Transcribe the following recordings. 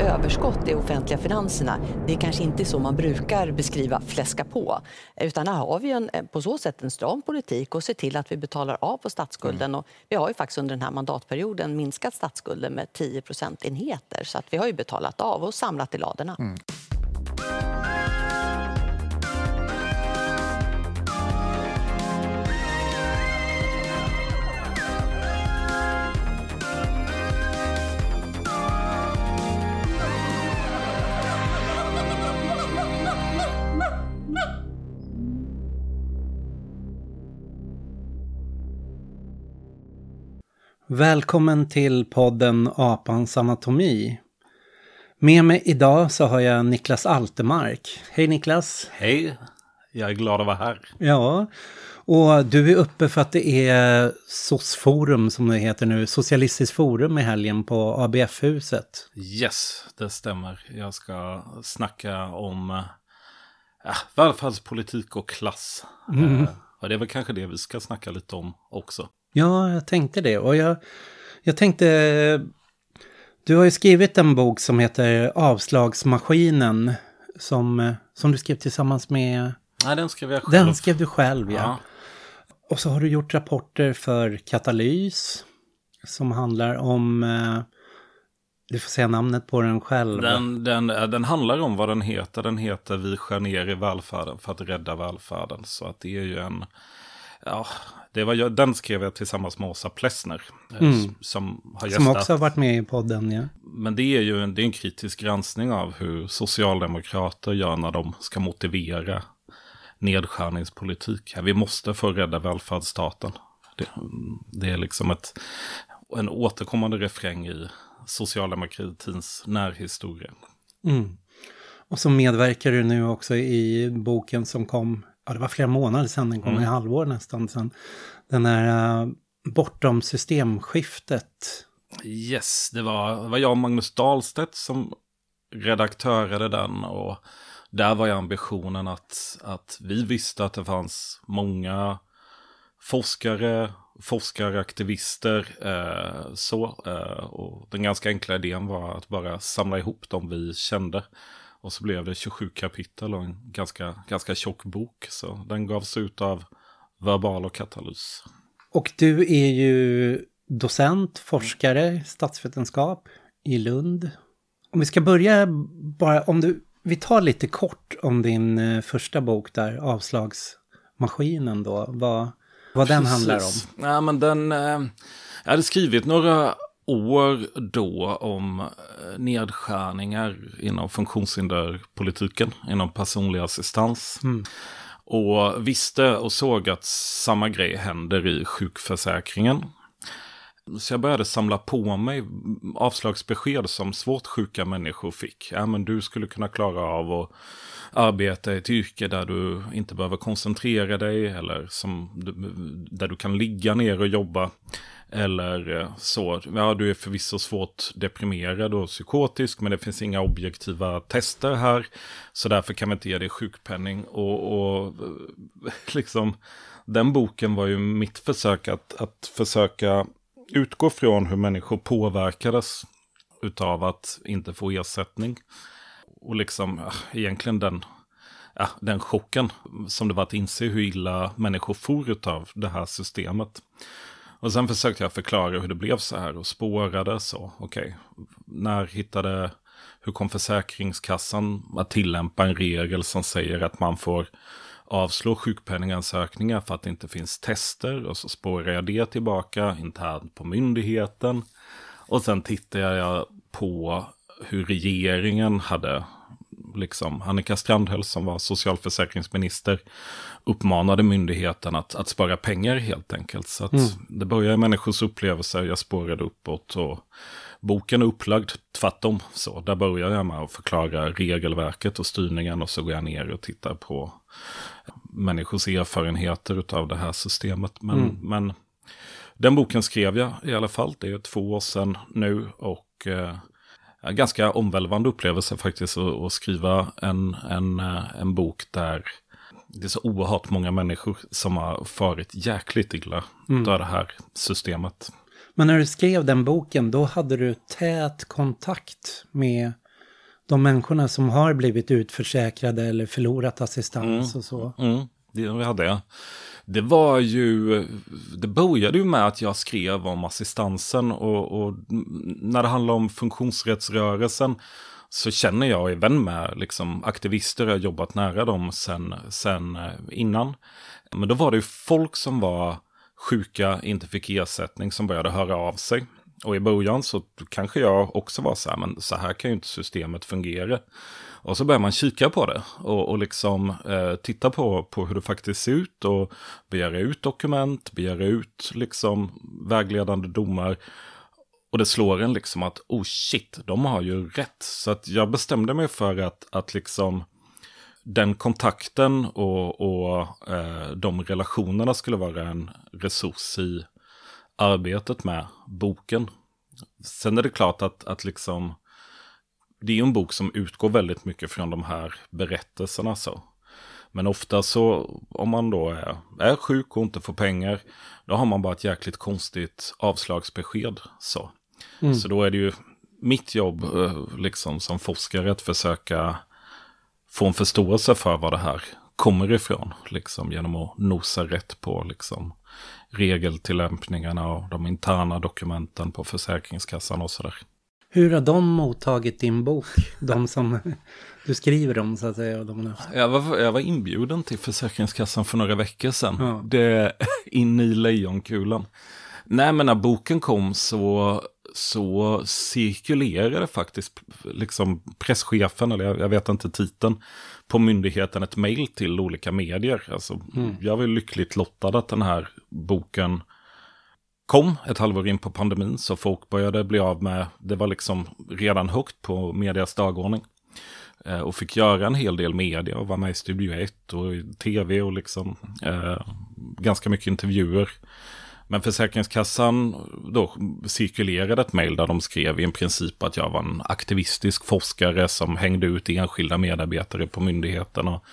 överskott i offentliga finanserna. Det är kanske inte så man brukar beskriva fläska på. Utan här har vi en, på så sätt en stram politik och ser till att vi betalar av på statsskulden. Mm. Och vi har ju faktiskt under den här mandatperioden minskat statsskulden med 10 procentenheter. Så att vi har ju betalat av och samlat i ladorna. Mm. Välkommen till podden Apans anatomi. Med mig idag så har jag Niklas Altemark. Hej Niklas! Hej! Jag är glad att vara här. Ja, och du är uppe för att det är SOS-forum som det heter nu, Socialistiskt forum i helgen på ABF-huset. Yes, det stämmer. Jag ska snacka om ja, välfärdspolitik och klass. Mm. och det är väl kanske det vi ska snacka lite om också. Ja, jag tänkte det. Och jag, jag tänkte... Du har ju skrivit en bok som heter Avslagsmaskinen. Som, som du skrev tillsammans med... Nej, den skrev jag själv. Den skrev du själv, ja. ja. Och så har du gjort rapporter för Katalys. Som handlar om... Eh, du får säga namnet på den själv. Den, den, den handlar om vad den heter. Den heter Vi skär ner i välfärden för att rädda välfärden. Så att det är ju en ja, det var jag, den skrev jag tillsammans med Åsa Plessner. Eh, mm. Som har gästat. Som också har varit med i podden, ja. Men det är ju en, det är en kritisk granskning av hur socialdemokrater gör när de ska motivera nedskärningspolitik. Vi måste få rädda välfärdsstaten. Det, det är liksom ett, en återkommande refräng i socialdemokratins närhistoria. Mm. Och så medverkar du nu också i boken som kom ja, det var flera månader sedan, den kom mm. i halvår nästan sedan. Den här uh, Bortom systemskiftet. Yes, det var, det var jag och Magnus Dahlstedt som redaktörade den och där var ju ambitionen att, att vi visste att det fanns många forskare, forskaraktivister, eh, så. Eh, och den ganska enkla idén var att bara samla ihop dem vi kände och så blev det 27 kapitel och en ganska, ganska tjock bok. Så den gavs ut av Verbal och Katalys. Och du är ju docent, forskare, statsvetenskap i Lund. Om vi ska börja bara, om du, vi tar lite kort om din eh, första bok där, Avslagsmaskinen då, vad, vad den handlar om. Ja, men den, eh, jag hade skrivit några år då om eh, nedskärningar inom funktionshinderpolitiken, inom personlig assistans. Mm. Och visste och såg att samma grej händer i sjukförsäkringen. Så jag började samla på mig avslagsbesked som svårt sjuka människor fick. Ja, men du skulle kunna klara av att arbeta i ett yrke där du inte behöver koncentrera dig eller som, där du kan ligga ner och jobba. Eller eh, så, ja du är förvisso svårt deprimerad och psykotisk men det finns inga objektiva tester här. Så därför kan vi inte ge dig sjukpenning. Och, och eh, liksom, den boken var ju mitt försök att, att försöka utgå från hur människor påverkades utav att inte få ersättning. Och liksom, eh, egentligen den, ja, den chocken som det var att inse hur illa människor for utav det här systemet. Och sen försökte jag förklara hur det blev så här och spårade så. Okej, okay. när hittade, hur kom Försäkringskassan att tillämpa en regel som säger att man får avslå sjukpenningansökningar för att det inte finns tester. Och så spårar jag det tillbaka internt på myndigheten. Och sen tittar jag på hur regeringen hade liksom Annika Strandhäll som var socialförsäkringsminister uppmanade myndigheten att, att spara pengar helt enkelt. Så att mm. det börjar i människors upplevelser, jag spårade uppåt och boken är upplagd tvärtom. Så där börjar jag med att förklara regelverket och styrningen och så går jag ner och tittar på människors erfarenheter av det här systemet. Men, mm. men den boken skrev jag i alla fall, det är två år sedan nu och eh, ganska omvälvande upplevelse faktiskt att, att skriva en, en, eh, en bok där det är så oerhört många människor som har farit jäkligt illa mm. av det här systemet. Men när du skrev den boken, då hade du tät kontakt med de människorna som har blivit utförsäkrade eller förlorat assistans mm. och så. Mm, det hade jag. Det var ju, det började ju med att jag skrev om assistansen och, och när det handlar om funktionsrättsrörelsen så känner jag och är vän med liksom, aktivister, jag har jobbat nära dem sen, sen eh, innan. Men då var det ju folk som var sjuka, inte fick ersättning, som började höra av sig. Och i början så kanske jag också var så här, men så här kan ju inte systemet fungera. Och så börjar man kika på det och, och liksom eh, titta på, på hur det faktiskt ser ut och begära ut dokument, begära ut liksom vägledande domar. Och det slår en liksom att, oh shit, de har ju rätt. Så att jag bestämde mig för att, att liksom den kontakten och, och eh, de relationerna skulle vara en resurs i arbetet med boken. Sen är det klart att, att liksom, det är en bok som utgår väldigt mycket från de här berättelserna. Så. Men ofta så, om man då är, är sjuk och inte får pengar, då har man bara ett jäkligt konstigt avslagsbesked. Så, mm. så då är det ju mitt jobb eh, liksom som forskare att försöka få en förståelse för vad det här kommer ifrån. Liksom genom att nosa rätt på liksom, regeltillämpningarna och de interna dokumenten på Försäkringskassan och sådär. Hur har de mottagit din bok? De som du skriver om så att säga. De jag, var, jag var inbjuden till Försäkringskassan för några veckor sedan. Ja. Det in i lejonkulan. Nej men när boken kom så, så cirkulerade faktiskt liksom presschefen, eller jag, jag vet inte titeln, på myndigheten ett mejl till olika medier. Alltså, mm. Jag var lyckligt lottad att den här boken kom ett halvår in på pandemin. Så folk började bli av med, det var liksom redan högt på medias dagordning. Eh, och fick göra en hel del media och var med i Studio 1 och i tv och liksom eh, ganska mycket intervjuer. Men Försäkringskassan då cirkulerade ett mejl där de skrev i princip att jag var en aktivistisk forskare som hängde ut enskilda medarbetare på myndigheten och,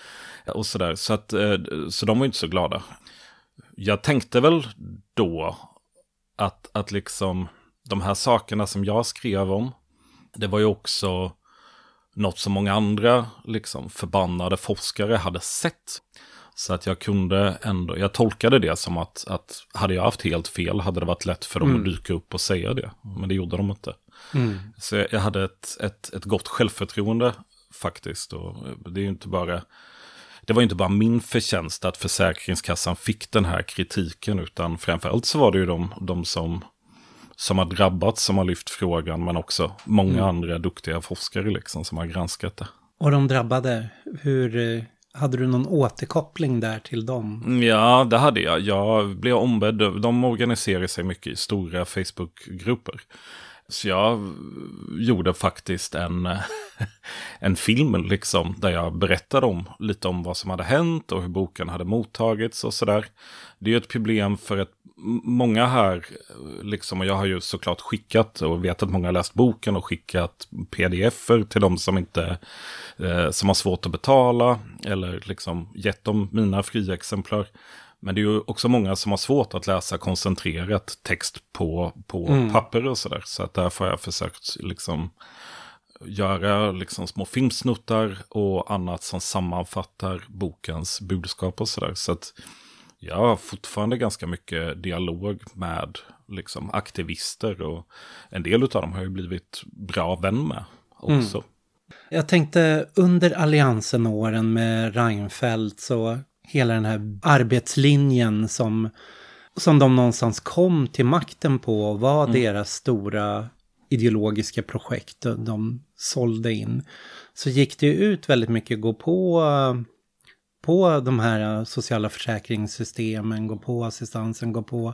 och sådär. Så, att, eh, så de var inte så glada. Jag tänkte väl då att, att liksom de här sakerna som jag skrev om, det var ju också något som många andra liksom förbannade forskare hade sett. Så att jag kunde ändå, jag tolkade det som att, att hade jag haft helt fel hade det varit lätt för dem mm. att dyka upp och säga det. Men det gjorde de inte. Mm. Så jag, hade ett, ett, ett gott självförtroende faktiskt. Och det är ju inte bara, det var ju inte bara min förtjänst att Försäkringskassan fick den här kritiken, utan framförallt så var det ju de, de som, som har drabbats som har lyft frågan, men också många mm. andra duktiga forskare liksom som har granskat det. Och de drabbade, hur hade du någon återkoppling där till dem? Mm, ja, det hade jag. Jag blev ombedd. De organiserar sig mycket i stora Facebookgrupper. Så jag gjorde faktiskt en, en film liksom, där jag berättade om lite om vad som hade hänt och hur boken hade mottagits och sådär. Det är ju ett problem för att många här, liksom, och jag har ju såklart skickat och vet att många har läst boken och skickat pdf-er till de som inte, eh, som har svårt att betala eller liksom gett dem mina fria exemplar. Men det är ju också många som har svårt att läsa koncentrerat text på, på mm. papper och sådär. Så att därför har jag försökt liksom göra liksom små filmsnuttar och annat som sammanfattar bokens budskap och sådär. Så att jag har fortfarande ganska mycket dialog med liksom aktivister och en del av dem har jag blivit bra vän med också. Mm. Jag tänkte under alliansen-åren med Reinfeldt så hela den här arbetslinjen som, som de någonstans kom till makten på var mm. deras stora ideologiska projekt de sålde in. Så gick det ut väldigt mycket gå på på de här sociala försäkringssystemen, gå på assistansen, gå på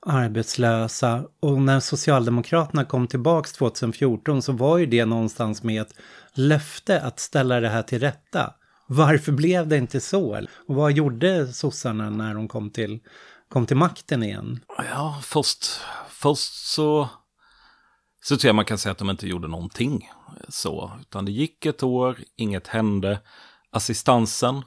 arbetslösa. Och när Socialdemokraterna kom tillbaks 2014 så var ju det någonstans med ett löfte att ställa det här till rätta. Varför blev det inte så? Och vad gjorde sossarna när de kom till, kom till makten igen? Ja, först, först så, så tror jag man kan säga att de inte gjorde någonting. Så, utan det gick ett år, inget hände. Assistansen,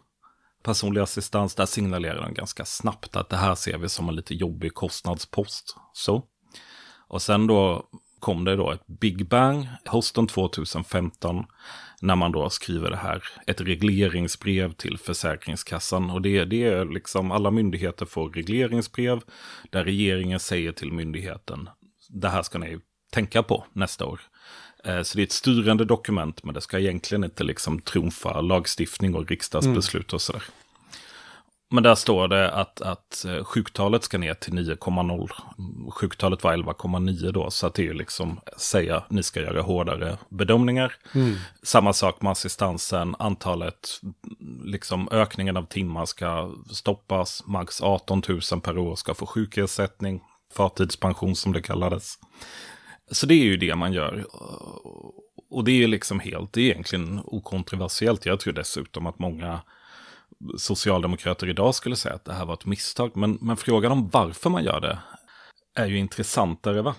personlig assistans, där signalerade de ganska snabbt att det här ser vi som en lite jobbig kostnadspost. Så. Och sen då kom det då ett Big Bang hösten 2015 när man då skriver det här, ett regleringsbrev till Försäkringskassan. Och det, det är liksom alla myndigheter får regleringsbrev där regeringen säger till myndigheten, det här ska ni tänka på nästa år. Eh, så det är ett styrande dokument, men det ska egentligen inte liksom trumfa lagstiftning och riksdagsbeslut och sådär. Men där står det att, att eh, sjuktalet ska ner till 9,0. Sjuktalet var 11,9 då, så att det är ju liksom säga ni ska göra hårdare bedömningar. Mm. Samma sak med assistansen, antalet, liksom ökningen av timmar ska stoppas. Max 18 000 per år ska få sjukersättning, förtidspension som det kallades. Så det är ju det man gör. Och det är liksom helt, det är egentligen okontroversiellt. Jag tror dessutom att många socialdemokrater idag skulle säga att det här var ett misstag. Men, men frågan om varför man gör det är ju intressantare. Va?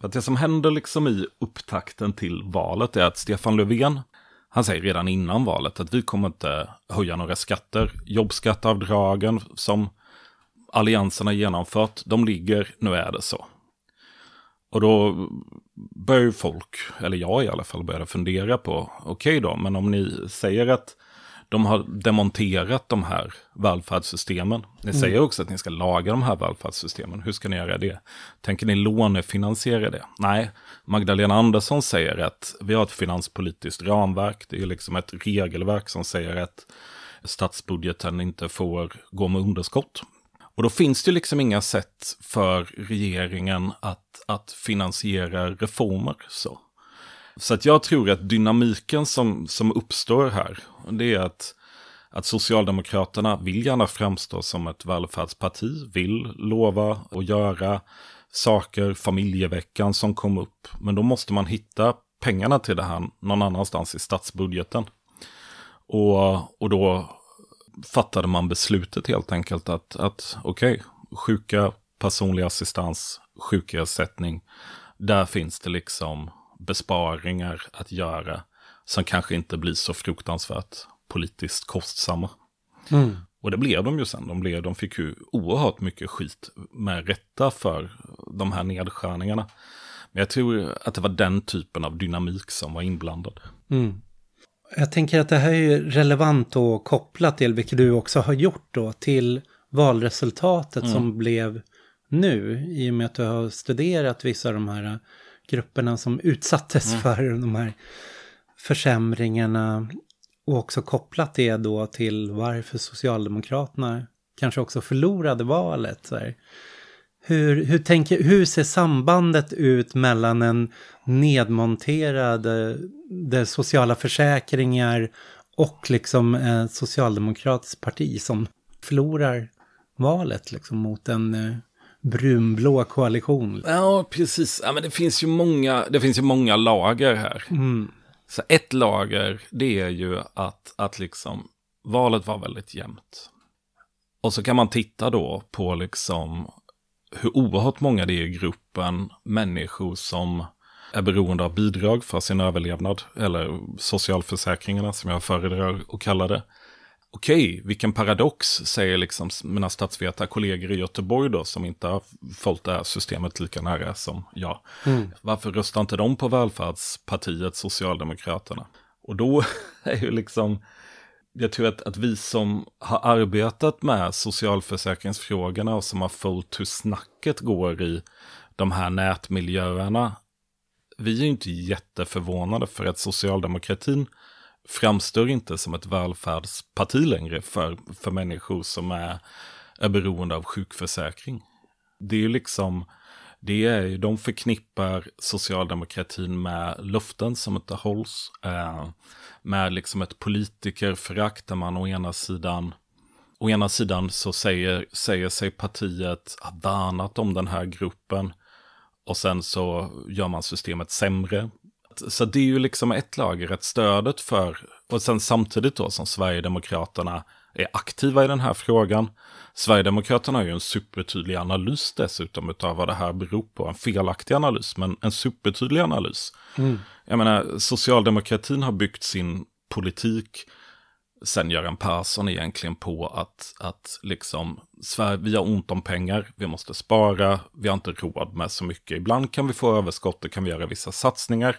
För att det som händer liksom i upptakten till valet är att Stefan Löfven, han säger redan innan valet att vi kommer inte höja några skatter. Jobbskatteavdragen som alliansen har genomfört, de ligger, nu är det så. Och då börjar folk, eller jag i alla fall, började fundera på, okej okay då, men om ni säger att de har demonterat de här välfärdssystemen. Ni mm. säger också att ni ska laga de här välfärdssystemen. Hur ska ni göra det? Tänker ni lånefinansiera det? Nej, Magdalena Andersson säger att vi har ett finanspolitiskt ramverk. Det är liksom ett regelverk som säger att statsbudgeten inte får gå med underskott. Och då finns det liksom inga sätt för regeringen att, att finansiera reformer. Så. Så att jag tror att dynamiken som, som uppstår här, det är att, att Socialdemokraterna vill gärna framstå som ett välfärdsparti, vill lova och göra saker, familjeveckan som kom upp. Men då måste man hitta pengarna till det här någon annanstans i statsbudgeten. Och, och då fattade man beslutet helt enkelt att, att okej, okay, sjuka, personlig assistans, sjukersättning, där finns det liksom besparingar att göra som kanske inte blir så fruktansvärt politiskt kostsamma. Mm. Och det blev de ju sen. De, blev, de fick ju oerhört mycket skit med rätta för de här nedskärningarna. Men jag tror att det var den typen av dynamik som var inblandad. Mm. Jag tänker att det här är relevant och kopplat till, vilket du också har gjort då, till valresultatet mm. som blev nu, i och med att du har studerat vissa av de här grupperna som utsattes mm. för de här försämringarna och också kopplat det då till varför Socialdemokraterna kanske också förlorade valet. Så här. Hur, hur, tänker, hur ser sambandet ut mellan en nedmonterad de sociala försäkringar och liksom ett socialdemokratiskt parti som förlorar valet liksom mot en eh, brunblå koalition. Ja, precis. Ja, men det finns ju många, det finns ju många lager här. Mm. Så ett lager, det är ju att, att liksom valet var väldigt jämnt. Och så kan man titta då på liksom hur oerhört många det är i gruppen människor som är beroende av bidrag för sin överlevnad, eller socialförsäkringarna som jag föredrar att kalla det okej, vilken paradox, säger liksom mina statsvetarkollegor i Göteborg då, som inte har följt det här systemet lika nära som jag. Mm. Varför röstar inte de på välfärdspartiet Socialdemokraterna? Och då är ju liksom, jag tror att, att vi som har arbetat med socialförsäkringsfrågorna och som har följt hur snacket går i de här nätmiljöerna, vi är ju inte jätteförvånade för att socialdemokratin framstår inte som ett välfärdsparti längre för, för människor som är, är beroende av sjukförsäkring. Det är ju liksom, det är, de förknippar socialdemokratin med luften som inte hålls. Eh, med liksom ett politikerförakt där man å ena sidan Å ena sidan så säger, säger sig partiet ha värnat om den här gruppen och sen så gör man systemet sämre så det är ju liksom ett lager, ett stödet för, och sen samtidigt då som Sverigedemokraterna är aktiva i den här frågan. Sverigedemokraterna har ju en supertydlig analys dessutom av vad det här beror på. En felaktig analys, men en supertydlig analys. Mm. Jag menar, socialdemokratin har byggt sin politik sen Göran Persson egentligen på att, att liksom, Sverige, vi har ont om pengar, vi måste spara, vi har inte råd med så mycket. Ibland kan vi få överskott och kan vi göra vissa satsningar.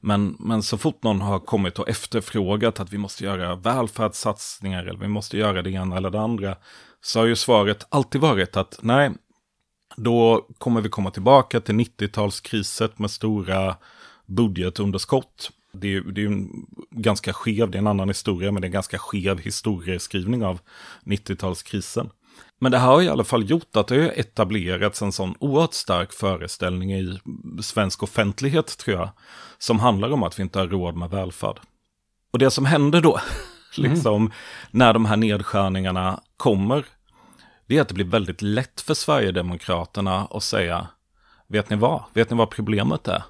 Men, men så fort någon har kommit och efterfrågat att vi måste göra välfärdssatsningar eller vi måste göra det ena eller det andra, så har ju svaret alltid varit att nej, då kommer vi komma tillbaka till 90-talskriset med stora budgetunderskott. Det är, det är en ganska skev, det är en annan historia, men det är en ganska skev historieskrivning av 90-talskrisen. Men det här har i alla fall gjort att det har etablerats en sån oerhört stark föreställning i svensk offentlighet, tror jag, som handlar om att vi inte har råd med välfärd. Och det som händer då, liksom, mm. när de här nedskärningarna kommer, det är att det blir väldigt lätt för Sverigedemokraterna att säga, vet ni vad, vet ni vad problemet är?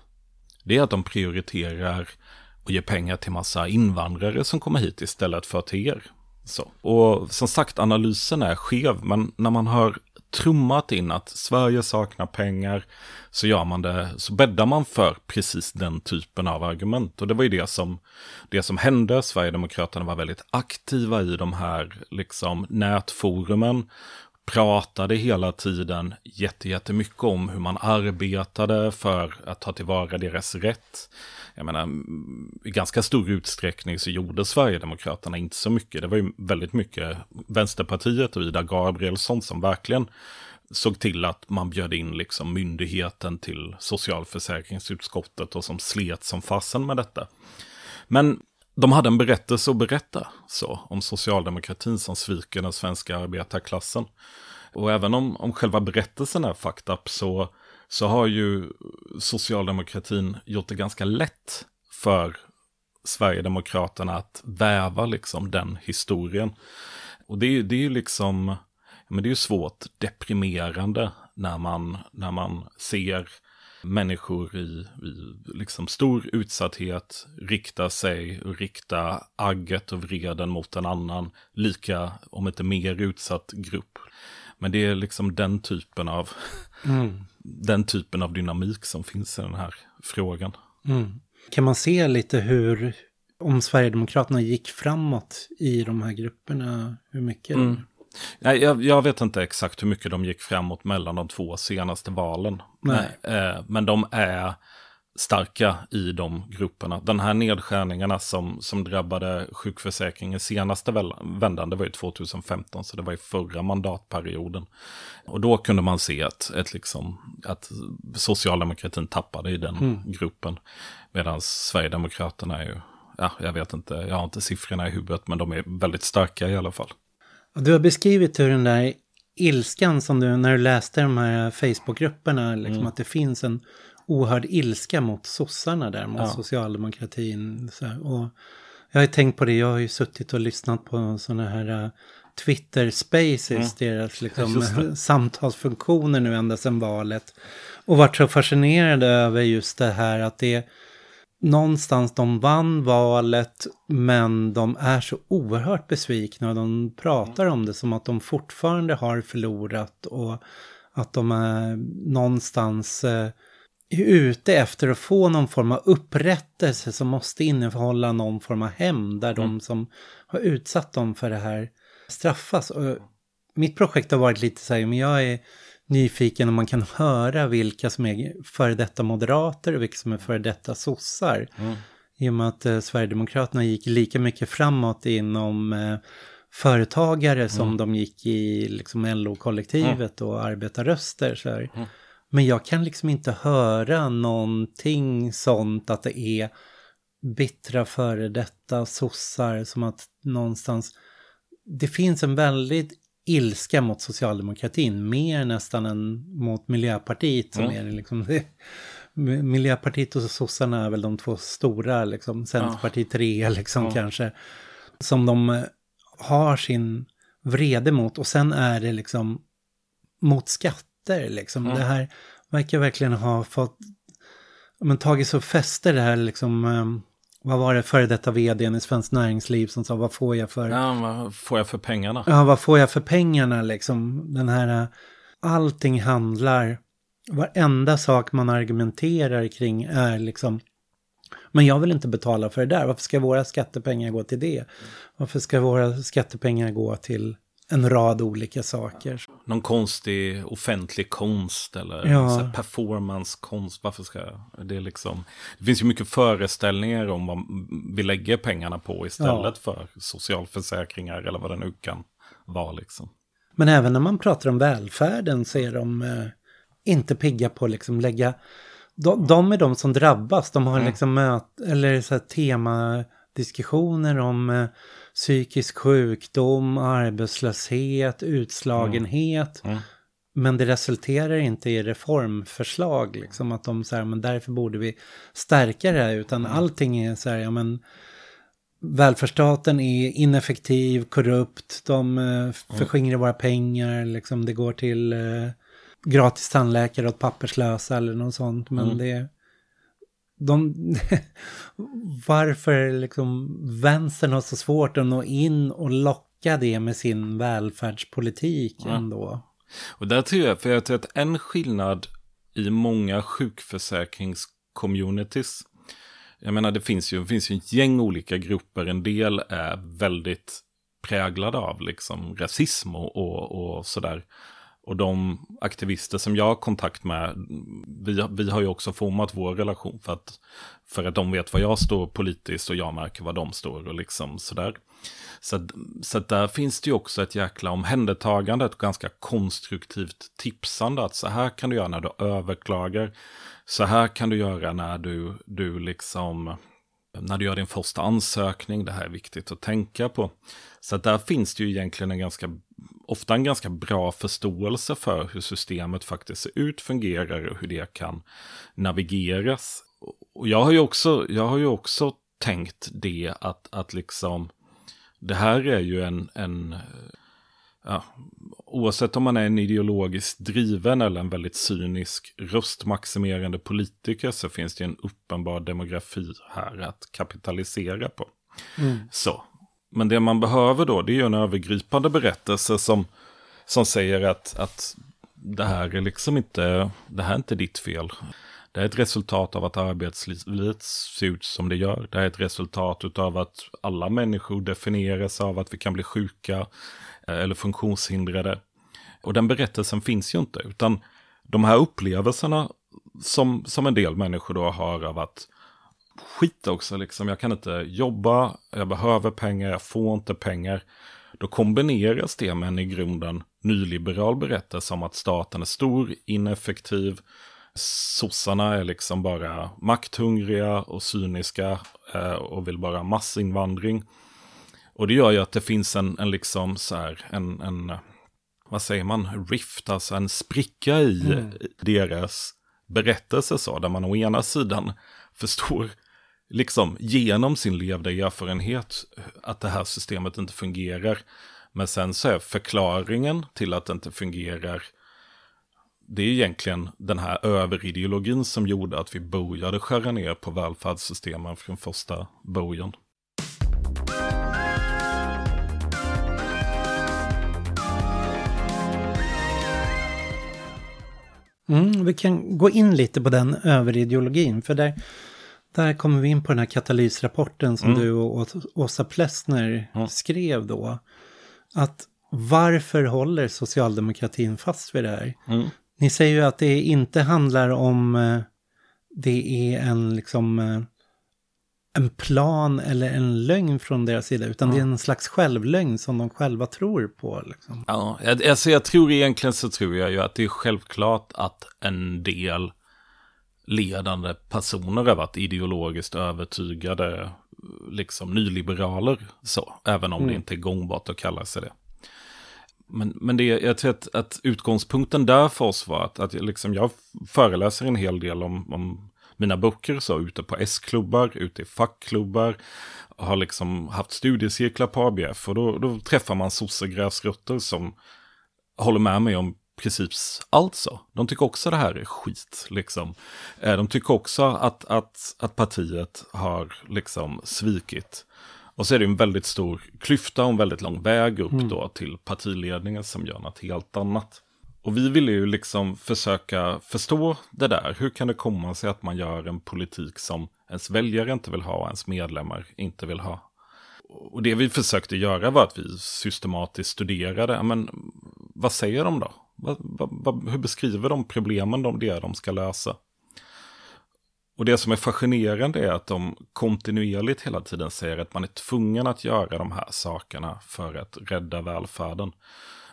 Det är att de prioriterar och ger pengar till massa invandrare som kommer hit istället för till er. Så. Och som sagt, analysen är skev, men när man har trummat in att Sverige saknar pengar så gör man det, så bäddar man för precis den typen av argument. Och det var ju det som, det som hände. Sverigedemokraterna var väldigt aktiva i de här liksom, nätforumen pratade hela tiden jättemycket om hur man arbetade för att ta tillvara deras rätt. Jag menar, i ganska stor utsträckning så gjorde Sverigedemokraterna inte så mycket. Det var ju väldigt mycket Vänsterpartiet och Ida Gabrielsson som verkligen såg till att man bjöd in liksom myndigheten till socialförsäkringsutskottet och som slet som fasen med detta. Men de hade en berättelse att berätta så, om socialdemokratin som sviker den svenska arbetarklassen. Och även om, om själva berättelsen är fucked up så, så har ju socialdemokratin gjort det ganska lätt för Sverigedemokraterna att väva liksom den historien. Och det är, det är ju liksom, men det är ju svårt deprimerande när man, när man ser människor i, i liksom stor utsatthet rikta sig och rikta agget och vreden mot en annan lika, om inte mer utsatt grupp. Men det är liksom den typen av, mm. den typen av dynamik som finns i den här frågan. Mm. Kan man se lite hur, om Sverigedemokraterna gick framåt i de här grupperna, hur mycket? Mm. Nej, jag, jag, vet inte exakt hur mycket de gick framåt mellan de två senaste valen. Nej. Eh, men de är starka i de grupperna. Den här nedskärningarna som, som drabbade sjukförsäkringen senaste vändan, det var ju 2015, så det var i förra mandatperioden. Och då kunde man se att, ett liksom, att socialdemokratin tappade i den mm. gruppen. Medan Sverigedemokraterna är ju, ja, jag vet inte, jag har inte siffrorna i huvudet, men de är väldigt starka i alla fall. Du har beskrivit hur den där ilskan som du, när du läste de här Facebookgrupperna, liksom mm. att det finns en oerhörd ilska mot sossarna där, mot ja. socialdemokratin. och jag har tänkt på det, jag har ju suttit och lyssnat på sådana här uh, Twitter Spaces, mm. deras liksom, samtalsfunktioner nu ända sedan valet. Och varit så fascinerad över just det här att det någonstans de vann valet men de är så oerhört besvikna och de pratar om det som att de fortfarande har förlorat och att de är någonstans eh, ute efter att få någon form av upprättelse som måste innehålla någon form av hämnd där mm. de som har utsatt dem för det här straffas. Och mitt projekt har varit lite så här, men jag är nyfiken om man kan höra vilka som är före detta moderater och vilka som är före detta sossar. Mm. I och med att eh, Sverigedemokraterna gick lika mycket framåt inom eh, företagare mm. som de gick i liksom, LO-kollektivet mm. och arbetarröster. Så. Mm. Men jag kan liksom inte höra någonting sånt att det är bittra före detta sossar som att någonstans det finns en väldigt ilska mot socialdemokratin, mer nästan än mot Miljöpartiet som mm. är liksom det, Miljöpartiet och sossarna är väl de två stora, liksom, Centerpartiet ja. tre liksom ja. kanske, som de eh, har sin vrede mot och sen är det liksom mot skatter liksom. Ja. Det här verkar verkligen ha fått, men tagit så fäste det här liksom, um, vad var det före detta vdn i Svenskt Näringsliv som sa vad får jag för... Ja, vad får jag för pengarna? Ja, vad får jag för pengarna liksom? Den här, allting handlar, varenda sak man argumenterar kring är liksom, Men jag vill inte betala för det där. Varför ska våra skattepengar gå till det? Varför ska våra skattepengar gå till en rad olika saker? Någon konstig offentlig konst eller Ja. performancekonst. Varför ska det liksom... Det finns ju mycket föreställningar om vad vi lägger pengarna på istället för socialförsäkringar eller vad det nu kan vara liksom. Men även när man pratar om välfärden så är de eh, inte pigga på att liksom lägga... De, de är de som drabbas. De har liksom möt, eller så här temadiskussioner om eh, psykisk sjukdom, arbetslöshet, utslagenhet. Men det resulterar inte i reformförslag, liksom att de säger men därför borde vi stärka det här, utan allting är så här, ja men välfärdsstaten är ineffektiv, korrupt, de eh, förskingrar våra pengar, liksom det går till eh, gratis tandläkare åt papperslösa eller något sånt, men det... De, varför liksom vänstern har så svårt att nå in och locka det med sin välfärdspolitik ändå. Och där tror jag, för jag tror att en skillnad i många sjukförsäkringscommunities, jag menar det finns ju, det finns ju ett gäng olika grupper, en del är väldigt präglade av liksom rasism och, och, och sådär. Och de aktivister som jag har kontakt med, vi, vi har ju också format vår relation för att, för att de vet var jag står politiskt och jag märker var de står och liksom sådär. Så, att- så där finns det ju också ett jäkla omhändertagande, ett ganska konstruktivt tipsande. Att så här kan du göra när du överklagar. Så här kan du göra när du, du liksom, när du gör din första ansökning. Det här är viktigt att tänka på. Så att där finns det ju egentligen en ganska, ofta en ganska bra förståelse för hur systemet faktiskt ser ut, fungerar och hur det kan navigeras. Och jag har ju också, jag har ju också tänkt det att, att liksom, det här är ju en, en ja, oavsett om man är en ideologiskt driven eller en väldigt cynisk röstmaximerande politiker så finns det en uppenbar demografi här att kapitalisera på. Så. Men det man behöver då det är ju en övergripande berättelse som, som säger att, att det här är liksom inte, det här är inte ditt fel. Det är ett resultat av att arbetslivet ser ut som det gör. Det är ett resultat av att alla människor definieras av att vi kan bli sjuka eh, eller funktionshindrade. Och den berättelsen finns ju inte, utan de här upplevelserna som, som en del människor då har av att skit också, liksom. jag kan inte jobba, jag behöver pengar, jag får inte pengar. Då kombineras det med en i grunden nyliberal berättelse om att staten är stor, ineffektiv, sossarna är liksom bara makthungriga och cyniska eh, och vill bara massinvandring. Och det gör ju att det finns en, en liksom så här, en, en, vad säger man, rift, alltså en spricka i deras berättelse så, där man å ena sidan förstår, liksom genom sin levda erfarenhet, att det här systemet inte fungerar. Men sen så är förklaringen till att det inte fungerar, det är egentligen den här överideologin som gjorde att vi började skära ner på välfärdssystemen från första början. Mm, vi kan gå in lite på den överideologin, för där, där kommer vi in på den här katalysrapporten som du och Åsa Plessner skrev då. Att varför håller socialdemokratin fast vid det här? Ni säger ju att det inte handlar om eh, det är en liksom eh, en plan eller en lögn från deras sida, utan det är en slags självlögn som de själva tror på. Liksom. Ja, alltså jag tror egentligen så tror jag ju att det är självklart att en del ledande personer har varit ideologiskt övertygade, liksom nyliberaler, så, även om det inte är gångbart att kalla sig det. Men, men det, jag tror att, att utgångspunkten där för oss var att, att liksom, jag föreläser en hel del om, om mina böcker, så ute på S-klubbar, ute i fackklubbar, har liksom haft studiecirklar på ABF och då, då träffar man sossegräsrötter som håller med mig om precis allt så. De tycker också det här är skit, liksom. Eh, De tycker också att, att, att partiet har liksom svikit. Och så är det en väldigt stor klyfta och en väldigt lång väg upp då till partiledningen som gör något helt annat. Och vi ville ju liksom försöka förstå det där. Hur kan det komma sig att man gör en politik som ens väljare inte vill ha och ens medlemmar inte vill ha. Och det vi försökte göra var att vi systematiskt studerade, men vad säger de då? Vad, vad, hur beskriver de problemen de, det de ska lösa? Och det som är fascinerande är att de kontinuerligt hela tiden säger att man är tvungen att göra de här sakerna för att rädda välfärden.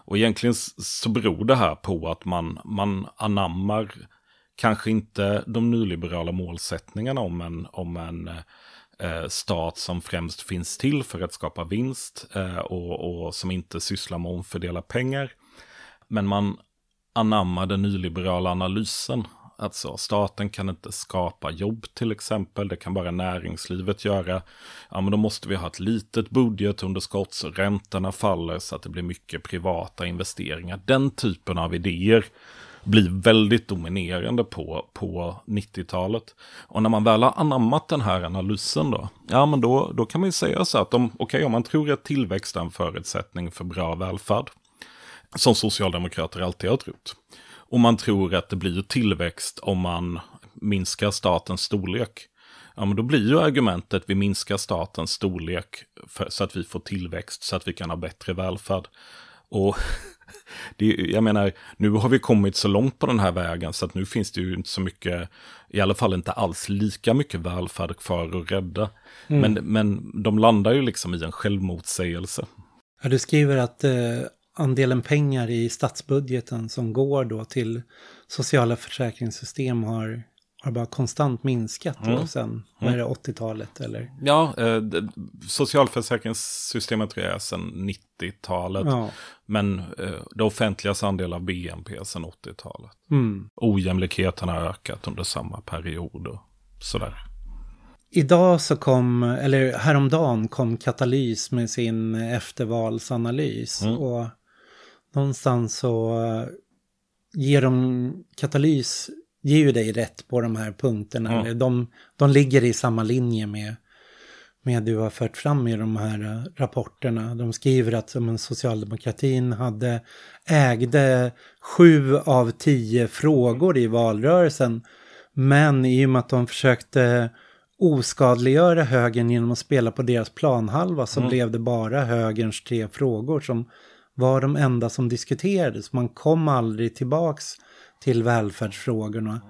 Och egentligen så beror det här på att man, man anammar kanske inte de nyliberala målsättningarna om en, om en eh, stat som främst finns till för att skapa vinst eh, och, och som inte sysslar med att omfördela pengar. Men man anammar den nyliberala analysen Alltså staten kan inte skapa jobb till exempel, det kan bara näringslivet göra. Ja men då måste vi ha ett litet budgetunderskott så räntorna faller så att det blir mycket privata investeringar. Den typen av idéer blir väldigt dominerande på, på 90-talet. Och när man väl har anammat den här analysen då, ja men då, då kan man ju säga så att okej okay, om man tror att tillväxt är en förutsättning för bra välfärd, som socialdemokrater alltid har trott, och man tror att det blir tillväxt om man minskar statens storlek. Ja, men då blir ju argumentet vi minskar statens storlek för, så att vi får tillväxt, så att vi kan ha bättre välfärd. Och det, jag menar, nu har vi kommit så långt på den här vägen så att nu finns det ju inte så mycket, i alla fall inte alls lika mycket välfärd kvar att rädda. Mm. Men, men de landar ju liksom i en självmotsägelse. Ja, du skriver att eh, andelen pengar i statsbudgeten som går då till sociala försäkringssystem har, har bara konstant minskat då mm. sen, vad är det, 80-talet eller? Ja, eh, socialförsäkringssystemet tror jag är sedan 90-talet. Ja. Men eh, det offentligas andel av BNP sedan 80-talet. Mm. Ojämlikheten har ökat under samma period och sådär. Idag så kom, eller häromdagen kom Katalys med sin eftervalsanalys. Mm. Och någonstans så eh, ger de katalys, ger ju dig rätt på de här punkterna. Mm. De, de ligger i samma linje med, med du har fört fram i de här eh, rapporterna. De skriver att som socialdemokratin hade, ägde sju av tio frågor i valrörelsen. Men i och med att de försökte oskadliggöra högern genom att spela på deras planhalva så mm. blev det bara högerns tre frågor som var de enda som diskuterades. Man kom aldrig tillbaks till välfärdsfrågorna.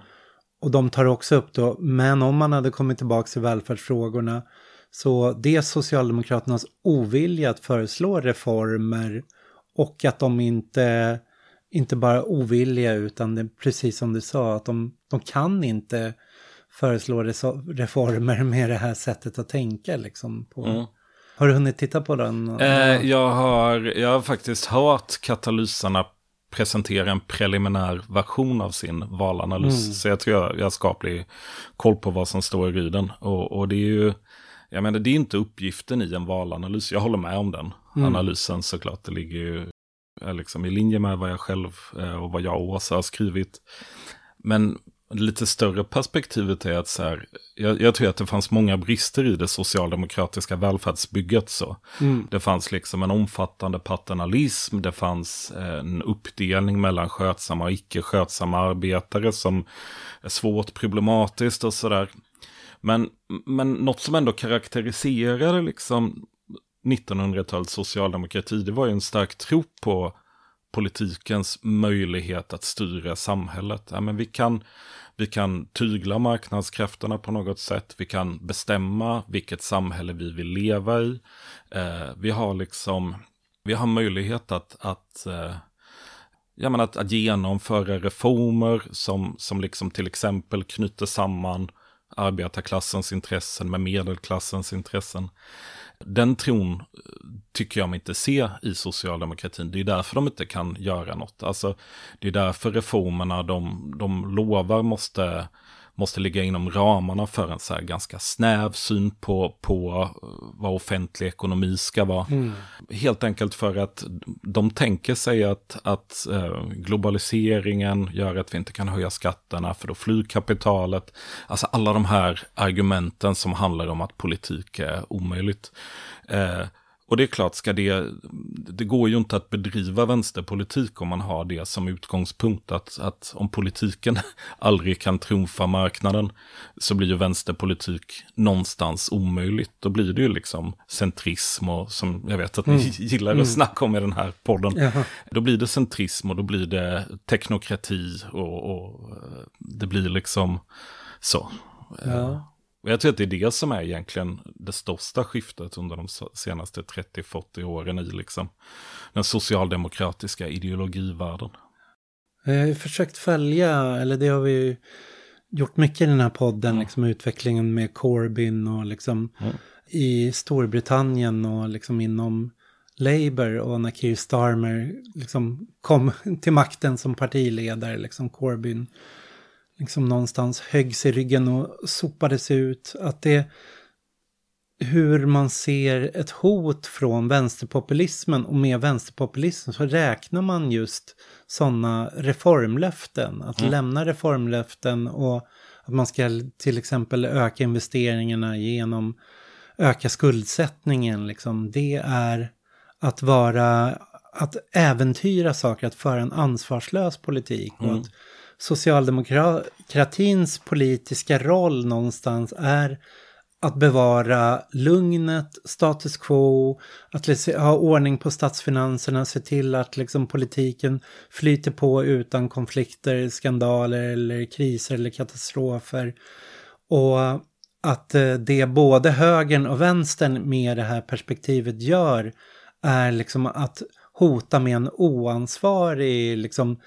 Och de tar också upp då, men om man hade kommit tillbaks till välfärdsfrågorna så det Socialdemokraternas ovilja att föreslå reformer och att de inte, inte bara ovilliga utan det, precis som du sa, att de, de kan inte föreslå reformer med det här sättet att tänka liksom. På, mm. Har du hunnit titta på den? Eh, jag, har, jag har faktiskt hört katalysarna presentera en preliminär version av sin valanalys. Mm. Så jag tror jag, jag ska bli koll på vad som står i den. Och, och det är ju, jag menar det är inte uppgiften i en valanalys. Jag håller med om den mm. analysen såklart. Det ligger ju liksom i linje med vad jag själv eh, och vad jag och Åsa har skrivit. Men lite större perspektivet är att så här, jag, jag, tror att det fanns många brister i det socialdemokratiska välfärdsbygget. Så. Mm. Det fanns liksom en omfattande paternalism, det fanns en uppdelning mellan skötsamma och icke skötsamma arbetare som är svårt problematiskt och sådär. Men, men något som ändå karaktäriserade liksom 1900-talets socialdemokrati, det var ju en stark tro på politikens möjlighet att styra samhället. Ja, men vi, kan, vi kan tygla marknadskrafterna på något sätt. Vi kan bestämma vilket samhälle vi vill leva i. Eh, vi har liksom, vi har möjlighet att, att eh, ja, men att, att genomföra reformer som, som liksom till exempel knyter samman arbetarklassens intressen med medelklassens intressen. Den tron eh, tycker jag mig inte se i socialdemokratin. Det är därför de inte kan göra något. Alltså, det är därför reformerna de, de lovar måste måste ligga inom ramarna för en så här ganska snäv syn på, på vad offentlig ekonomi ska vara. Mm. Helt enkelt för att de tänker sig att, att eh, globaliseringen gör att vi inte kan höja skatterna för då flyr kapitalet. Alltså alla de här argumenten som handlar om att politik är omöjligt. Eh, Och det är klart, ska det, det går ju inte att bedriva vänsterpolitik om man har det som utgångspunkt. Att, att om politiken aldrig kan trumfa marknaden så blir ju vänsterpolitik någonstans omöjligt. Då blir det ju liksom centrism och som jag vet att ni mm. gillar att mm. snacka om i den här podden. Jaha. Då blir det centrism och då blir det teknokrati och, och det blir liksom så. Ja. Och jag tror att det är det som är egentligen det största skiftet under de senaste 30-40 åren i liksom den socialdemokratiska ideologivärlden. Jag har försökt följa, eller det har vi gjort mycket i den här podden, mm. liksom utvecklingen med Corbyn och liksom mm. i Storbritannien och liksom inom Labour och när Keir Starmer liksom kom till makten som partiledare, liksom Corbyn liksom någonstans höggs i ryggen och sopades ut. Att det hur man ser ett hot från vänsterpopulismen och med vänsterpopulism så räknar man just sådana reformlöften. Att mm. lämna reformlöften och att man ska till exempel öka investeringarna genom öka skuldsättningen. Liksom. Det är att vara, att äventyra saker, att föra en ansvarslös politik. Mm. Och att socialdemokratins politiska roll någonstans är att bevara lugnet, status quo, att ha ordning på statsfinanserna, se till att liksom politiken flyter på utan konflikter, skandaler eller kriser eller katastrofer. Och att eh, det både högern och vänstern med det här perspektivet gör är liksom att hota med en oansvarig liksom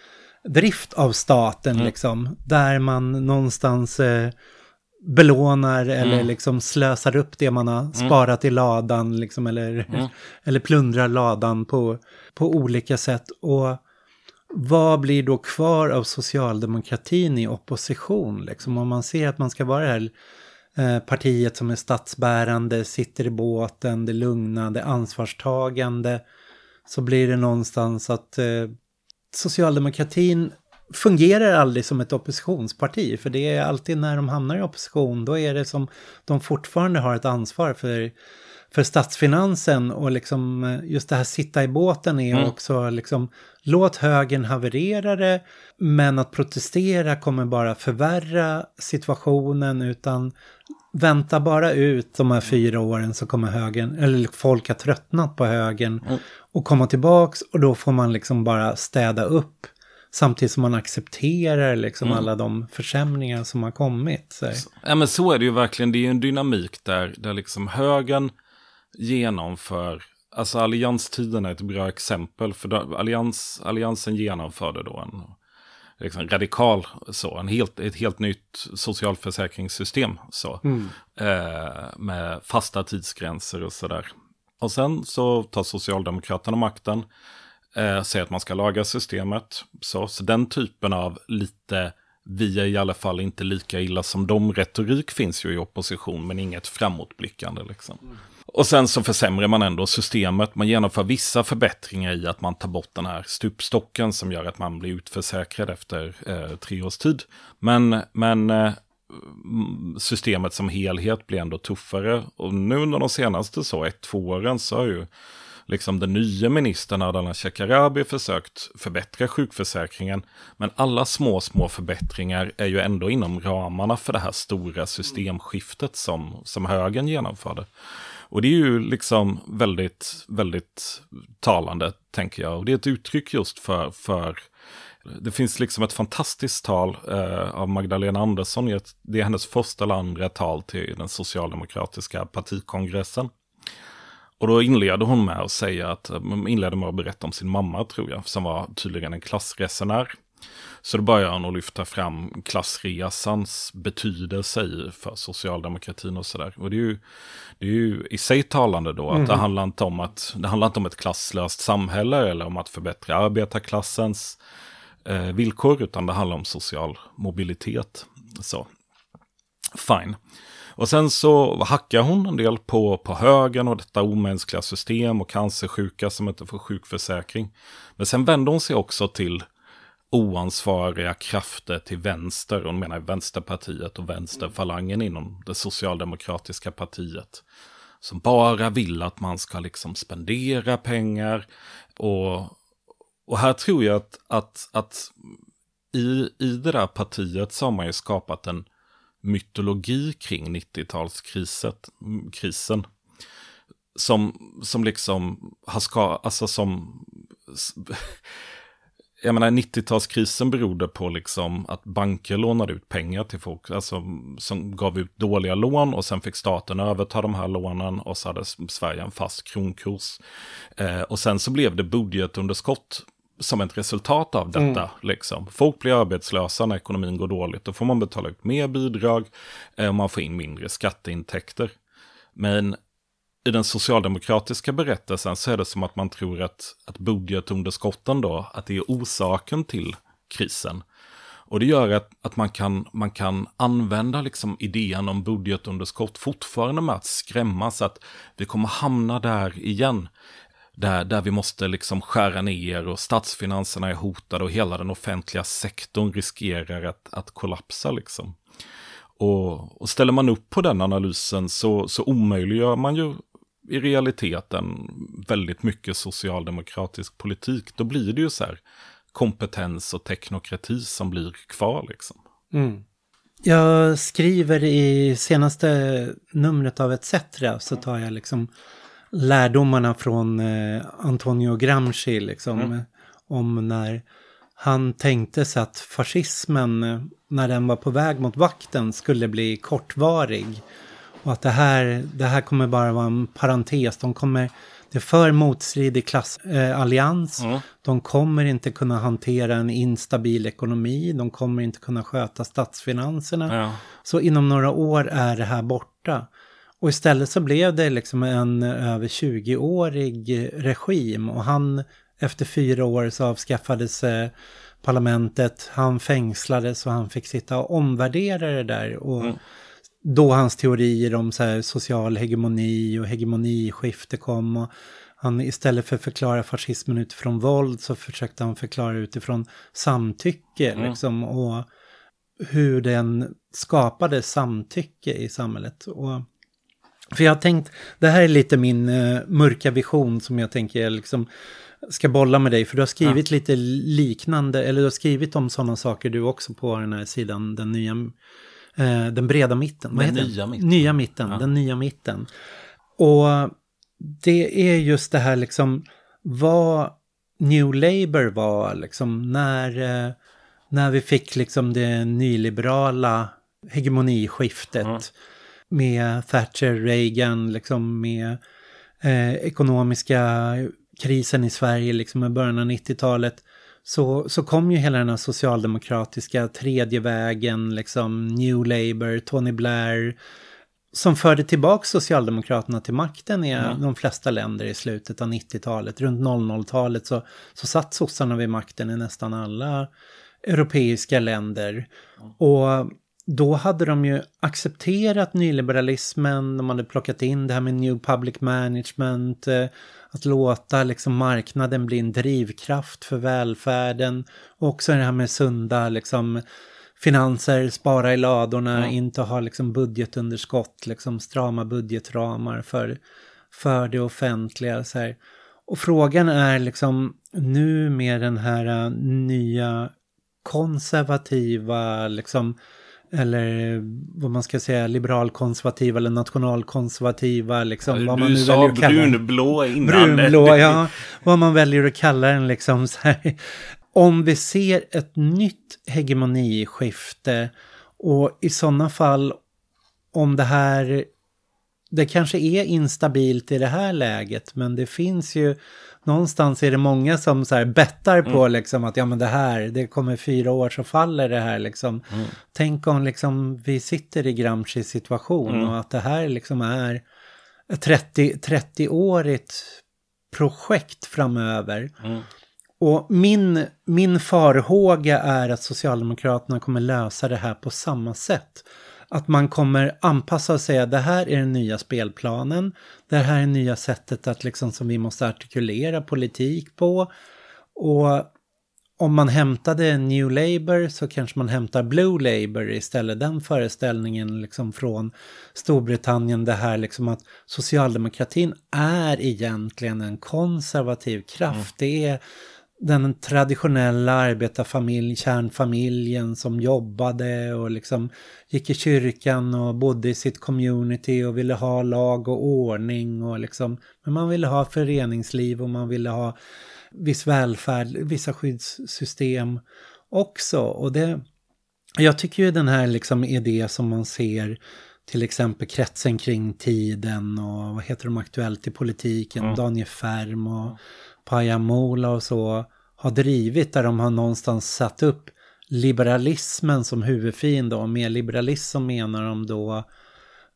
drift av staten mm. liksom. Där man någonstans eh, belånar eller mm. liksom slösar upp det man har mm. sparat i ladan liksom eller, mm. eller plundrar ladan på, på olika sätt. Och vad blir då kvar av socialdemokratin i opposition liksom? Om man ser att man ska vara det här eh, partiet som är statsbärande, sitter i båten, det lugna, det ansvarstagande. Så blir det någonstans att eh, socialdemokratin fungerar aldrig som ett oppositionsparti, för det är alltid när de hamnar i opposition, då är det som de fortfarande har ett ansvar för, för statsfinansen och liksom eh, just det här sitta i båten är mm. också liksom låt högern haverera det, men att protestera kommer bara förvärra situationen utan vänta bara ut de här fyra åren så kommer högern, eller folk har tröttnat på högern mm. och komma tillbaks och då får man liksom bara städa upp samtidigt som man accepterar liksom mm. alla de försämringar som har kommit. Så. Ja men så är det ju verkligen, det är ju en dynamik där, där liksom högern genomför, alltså allianstiden är ett bra exempel, för allians, alliansen genomförde då en liksom radikal, så, en helt, ett helt nytt socialförsäkringssystem. Så, mm. eh, med fasta tidsgränser och sådär. Och sen så tar Socialdemokraterna makten, eh, säger att man ska laga systemet. Så, så den typen av lite, vi är i alla fall inte lika illa som de, retorik finns ju i opposition, men inget framåtblickande. Liksom. Mm. Och sen så försämrar man ändå systemet. Man genomför vissa förbättringar i att man tar bort den här stupstocken som gör att man blir utförsäkrad efter eh, tre års tid. Men, men eh, systemet som helhet blir ändå tuffare. Och nu under de senaste så ett, två åren så har ju liksom den nya ministern Ardalan Shekarabi försökt förbättra sjukförsäkringen. Men alla små, små förbättringar är ju ändå inom ramarna för det här stora systemskiftet som, som högern genomförde. Och det är ju liksom väldigt, väldigt talande, tänker jag. Och det är ett uttryck just för, för det finns liksom ett fantastiskt tal eh, av Magdalena Andersson. Det är hennes första eller andra tal till den socialdemokratiska partikongressen. Och då inleder hon med att säga att, eh, inledde med att berätta om sin mamma tror jag, som var tydligen en klassresenär. Så då börjar han att lyfta fram klassresans betydelse för socialdemokratin och sådär. Och det är, ju, det är ju i sig talande då, att mm. det, handlar inte om att, det handlar inte om ett klasslöst samhälle eller om att förbättra arbetarklassens eh, villkor, utan det handlar om social mobilitet. Så, fine. Och sen så hackar hon en del på, på högen och detta omänskliga system och cancersjuka som inte får sjukförsäkring. Men sen vänder hon sig också till oansvariga krafter till vänster, och hon menar Vänsterpartiet och vänsterfalangen inom det socialdemokratiska partiet. som bara vill att man ska liksom spendera pengar. Och, och här tror jag att, att, att i, i det där partiet så har man ju skapat en mytologi kring 90-talskrisen. Som, som liksom har skapat, alltså som jag menar 90-talskrisen berodde på liksom att banker lånade ut pengar till folk, alltså som gav ut dåliga lån och sen fick staten överta de här lånen och så hade Sverige en fast kronkurs. Eh, och sen så blev det budgetunderskott som ett resultat av detta. Mm. Liksom. Folk blir arbetslösa när ekonomin går dåligt, då får man betala ut mer bidrag eh, och man får in mindre skatteintäkter. Men i den socialdemokratiska berättelsen så är det som att man tror att, att budgetunderskotten då, att det är orsaken till krisen. Och det gör att, att man, kan, man kan använda liksom idén om budgetunderskott fortfarande med att skrämmas att vi kommer hamna där igen. Där, där vi måste liksom skära ner och statsfinanserna är hotade och hela den offentliga sektorn riskerar att, att kollapsa. Liksom. Och, och ställer man upp på den analysen så, så omöjliggör man ju i realiteten väldigt mycket socialdemokratisk politik, då blir det ju så här kompetens och teknokrati som blir kvar liksom. Mm. Jag skriver i senaste numret av ETC så tar jag liksom lärdomarna från eh, Antonio Gramsci liksom. Mm. Om när han tänkte sig att fascismen, eh, när den var på väg mot vakten, skulle bli kortvarig. Och att det här, det här kommer bara vara en parentes. De kommer, det är för motstridig klassallians. Eh, mm. De kommer inte kunna hantera en instabil ekonomi. De kommer inte kunna sköta statsfinanserna. Ja. Så inom några år är det här borta. Och istället så blev det liksom en över 20-årig regim. Och han, efter fyra år så avskaffades eh, parlamentet. Han fängslades och han fick sitta och omvärdera det där. Och mm då hans teorier om så här, social hegemoni och hegemoniskifte kom. Och han istället för att förklara fascismen utifrån våld så försökte han förklara utifrån samtycke. Mm. Liksom, och hur den skapade samtycke i samhället. Och, för jag har tänkt, det här är lite min uh, mörka vision som jag tänker liksom ska bolla med dig. För du har skrivit ja. lite liknande, eller du har skrivit om sådana saker du också på den här sidan, den nya eh, den breda mitten. Vad den nya mitten. Nya mitten, ja. den nya mitten. Och det är just det här liksom vad New Labour var liksom när, eh, när vi fick liksom det nyliberala hegemoniskiftet mm. med Thatcher, Reagan, liksom med eh, ekonomiska krisen i Sverige liksom i början av 90-talet så, så kom ju hela den här socialdemokratiska tredje vägen, liksom New Labour, Tony Blair, som förde tillbaka Socialdemokraterna till makten i mm. de flesta länder i slutet av 90-talet. Runt 00-talet så, så satt sossarna vid makten i nästan alla europeiska länder. Och då hade de ju accepterat nyliberalismen, de hade plockat in det här med New Public Management, eh, att låta liksom marknaden bli en drivkraft för välfärden. Och också det här med sunda liksom, finanser, spara i ladorna, mm. inte ha liksom budgetunderskott, liksom strama budgetramar för, för det offentliga. Så här. Och frågan är liksom nu med den här uh, nya konservativa liksom eller vad man ska säga, liberalkonservativa eller nationalkonservativa, liksom. Ja, vad man nu sa väljer att kalla brunblå innan. Brunblå, ja. Vad man väljer att kalla den, liksom. Så här. Om vi ser ett nytt hegemoniskifte och i sådana fall om det här, det kanske är instabilt i det här läget, men det finns ju någonstans är det många som så här bettar på mm. liksom att ja men det här, det kommer fyra år så faller det här liksom. Mm. Tänk om liksom vi sitter i Gramscis situation mm. och att det här liksom är ett 30, 30-årigt projekt framöver. Mm. Och min, min farhåga är att Socialdemokraterna kommer lösa det här på samma sätt att man kommer anpassa och säga det här är den nya spelplanen. Det här är det nya sättet att liksom som vi måste artikulera politik på. Och om man hämtade New Labour så kanske man hämtar Blue Labour istället. Den föreställningen liksom från Storbritannien, det här liksom att socialdemokratin är egentligen en konservativ kraft. Mm. Det är den traditionella arbetarfamilj, kärnfamiljen som jobbade och liksom gick i kyrkan och bodde i sitt community och ville ha lag och ordning och liksom, men man ville ha föreningsliv och man ville ha viss välfärd, vissa skyddssystem också. Och det, jag tycker ju den här liksom det som man ser till exempel kretsen kring tiden och vad heter de aktuellt i politiken, mm. Daniel Färm och Pajamola och så har drivit där de har någonstans satt upp liberalismen som huvudfiende och med liberalism menar de då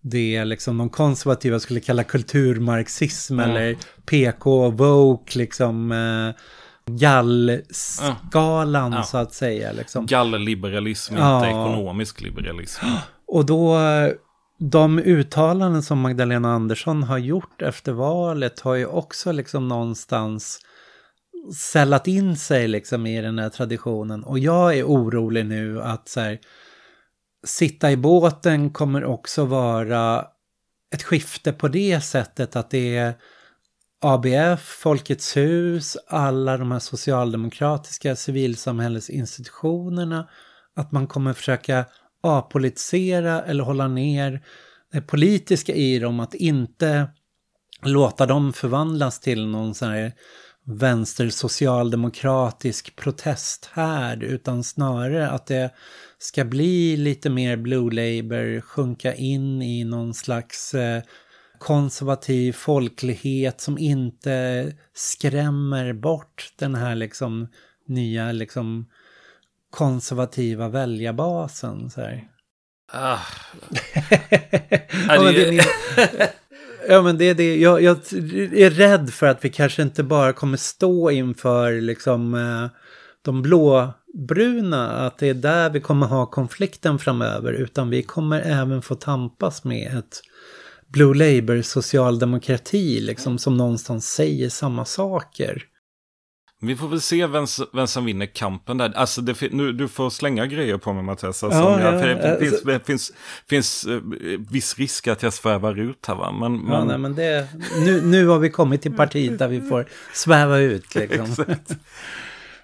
det liksom de konservativa skulle kalla kulturmarxism mm. eller PK, Vogue, liksom eh, gallskalan mm. så att säga. Liksom. Gallliberalism, ja. inte ekonomisk liberalism. Och då, de uttalanden som Magdalena Andersson har gjort efter valet har ju också liksom någonstans sällat in sig liksom i den här traditionen. Och jag är orolig nu att så här, sitta i båten kommer också vara ett skifte på det sättet att det är ABF, Folkets hus, alla de här socialdemokratiska civilsamhällesinstitutionerna, att man kommer försöka apolitisera eller hålla ner det politiska i dem, att inte låta dem förvandlas till någon sån här vänstersocialdemokratisk protesthärd utan snarare att det ska bli lite mer Blue Labour, sjunka in i någon slags eh, konservativ folklighet som inte skrämmer bort den här liksom nya liksom konservativa väljarbasen. Så här. Ah. ja, men det, ja men det är det, jag, jag, är rädd för att vi kanske inte bara kommer stå inför liksom eh, de blåbruna, att det är där vi kommer ha konflikten framöver, utan vi kommer även få tampas med ett Blue Labour socialdemokrati liksom som någonstans säger samma saker. Vi får väl se vem, vem som vinner kampen där. Alltså, det, nu, du får slänga grejer på mig Mattias. Alltså, ja, jag, ja, det finns, alltså, finns, finns uh, viss risk att jag svävar ut här va. Men, men... Ja, nej, men det, nu, nu har vi kommit till partiet där vi får sväva ut liksom.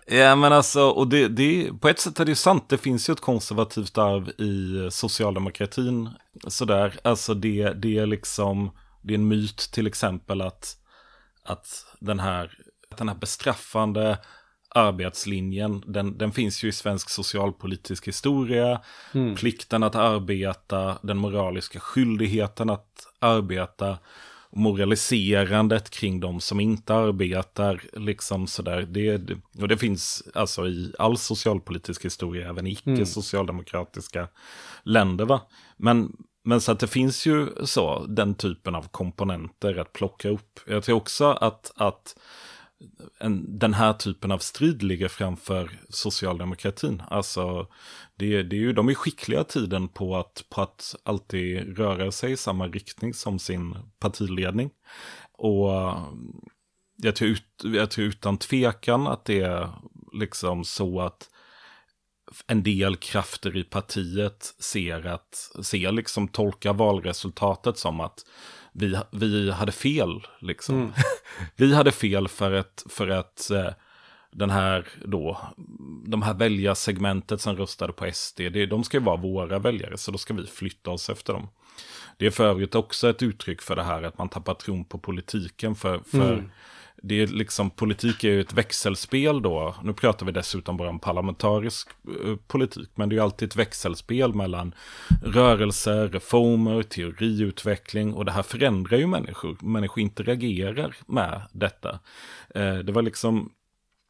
Ja men alltså, och det, det, på ett sätt är det sant, det finns ju ett konservativt arv i socialdemokratin. Sådär, alltså det, det är liksom, det är en myt till exempel att, att den här den här bestraffande arbetslinjen, den, den finns ju i svensk socialpolitisk historia. Mm. Plikten att arbeta, den moraliska skyldigheten att arbeta, moraliserandet kring de som inte arbetar, liksom sådär. Det, och det finns alltså i all socialpolitisk historia, även i mm. icke-socialdemokratiska länder. Va? Men, men så att det finns ju så, den typen av komponenter att plocka upp. Jag tror också att, att en, den här typen av strid ligger framför socialdemokratin. Alltså, det, det är ju, de är skickliga tiden på att, på att alltid röra sig i samma riktning som sin partiledning. Och jag tror, ut, jag tror utan tvekan att det är liksom så att en del krafter i partiet ser att, ser liksom tolka valresultatet som att vi, vi hade fel. Liksom. Mm. vi hade fel för att, för att eh, den här då, de här väljarsegmentet som röstade på SD, det, de ska ju vara våra väljare, så då ska vi flytta oss efter dem. Det är för övrigt också ett uttryck för det här att man tappar tron på politiken, för, för mm det är liksom, politik är ju ett växelspel då. Nu pratar vi dessutom bara om parlamentarisk eh, politik, men det är ju alltid ett växelspel mellan rörelser, reformer, teoriutveckling och det här förändrar ju människor. Människor interagerar med detta. Eh, det var liksom,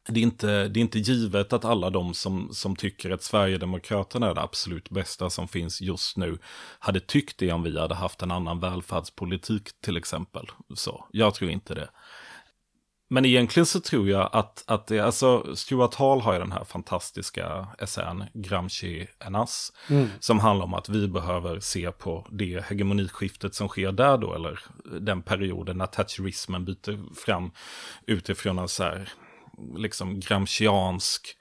det är, inte, det är inte givet att alla de som, som tycker att Sverigedemokraterna är det absolut bästa som finns just nu hade tyckt det om vi hade haft en annan välfärdspolitik till exempel. Så jag tror inte det. Men egentligen så tror jag att, att det, alltså Stuart Hall har ju den här fantastiska essän, Gramsci Enas, mm. som handlar om att vi behöver se på det hegemoniskiftet som sker där då, eller den perioden när thatcherismen byter fram utifrån en så här, liksom gramsciansk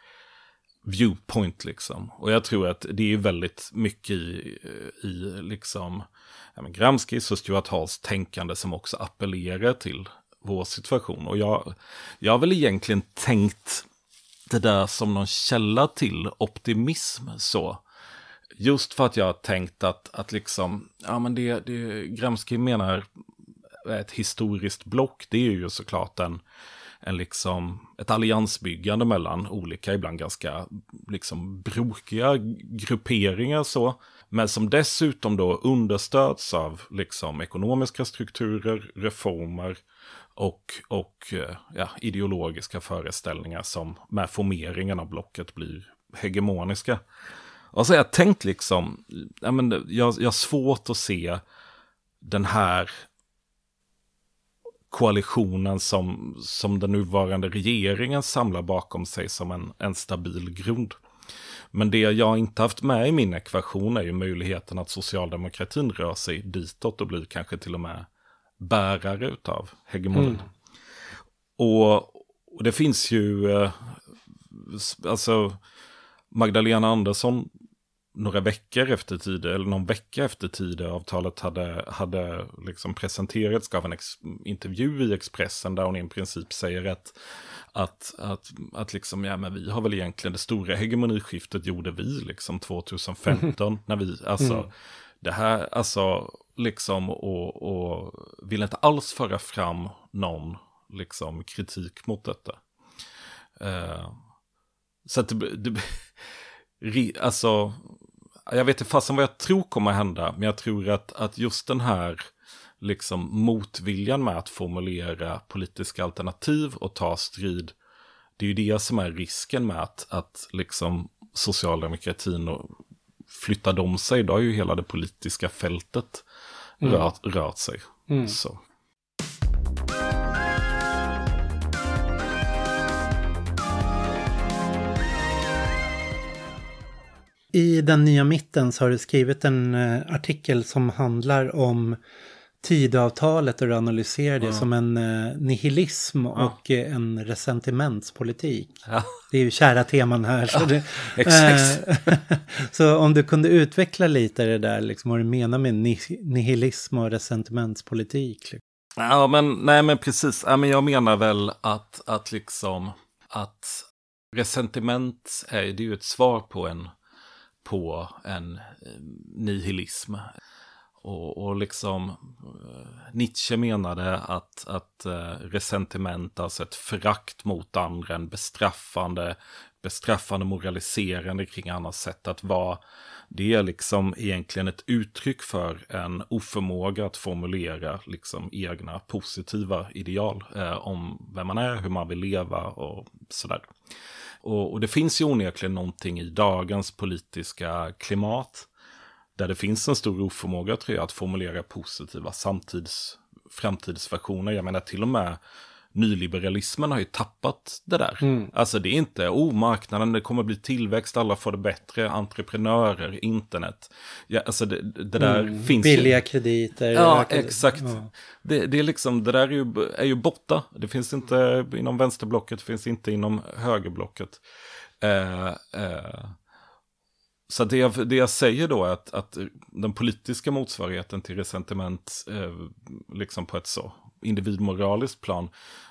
viewpoint liksom. Och jag tror att det är väldigt mycket i, i liksom ja, Gramskis och Stuart Halls tänkande som också appellerar till vår situation. Och jag, jag har väl egentligen tänkt det där som någon källa till optimism så. Just för att jag har tänkt att, att liksom, ja men det, det Gramsci menar ett historiskt block, det är ju såklart en, en liksom, ett alliansbyggande mellan olika, ibland ganska liksom brokiga grupperingar så. Men som dessutom då understöds av liksom ekonomiska strukturer, reformer och, och eh, ja, ideologiska föreställningar som med formeringen av blocket blir hegemoniska. Och så har jag tänkt liksom, jag, men, jag, jag har svårt att se den här koalitionen som, som den nuvarande regeringen samlar bakom sig som en, en stabil grund. Men det jag inte haft med i min ekvation är ju möjligheten att socialdemokratin rör sig ditåt och blir kanske till och med bärare utav hegemonin. Mm. Och, och, det finns ju, eh, alltså Magdalena Andersson några veckor efter tid, eller någon vecka efter Tidöavtalet hade, hade liksom presenterats, gav en intervju i Expressen där hon i princip säger att, att, att, att liksom, ja men vi har väl egentligen det stora hegemoniskiftet gjorde vi liksom 2015 mm. när vi, alltså, mm det här, alltså, liksom, och, och vill inte alls föra fram någon, liksom, kritik mot detta. Uh, så att det, det alltså, jag vet inte fasen vad jag tror kommer hända, men jag tror att, att just den här liksom motviljan med att formulera politiska alternativ och ta strid, det är ju det som är risken med att, att liksom socialdemokratin och flyttar de sig, då har ju hela det politiska fältet mm. rört, rört sig. Mm. Så. I den nya mitten så har du skrivit en uh, artikel som handlar om Tidavtalet och du analyserar det ja. som en uh, nihilism ja. och uh, en resentimentspolitik. Ja. Det är ju kära teman här. Så, det, så om du kunde utveckla lite det där, liksom, vad du menar med nihilism och resentimentspolitik. Liksom. Ja, men nej, men precis. Ja, men jag menar väl att, att liksom att resentiment är, det är ju ett svar på en på en eh, nihilism. Och, och liksom eh, Nietzsche menade att, att eh, resentiment, alltså ett förakt mot andra, en bestraffande, bestraffande moraliserande kring andras sätt att vara. Det är liksom egentligen ett uttryck för en oförmåga att formulera liksom egna positiva ideal eh, om vem man är, hur man vill leva och sådär. Och, och det finns ju onekligen någonting i dagens politiska klimat där det finns en stor oförmåga tror jag att formulera positiva samtids, framtidsversioner. Jag menar till och med nyliberalismen har ju tappat det där. Mm. Alltså det är inte, oh marknaden, det kommer bli tillväxt, alla får det bättre, entreprenörer, internet. Ja, alltså det, det där mm. finns Billiga ju... krediter. Ja, exakt. Ja. Det, det, är liksom, det där är ju, är ju borta. Det finns inte inom vänsterblocket, det finns inte inom högerblocket. Eh, eh. Så det jag, det jag säger då är att, att den politiska motsvarigheten till resentiment, eh, liksom på ett så individmoraliskt plan,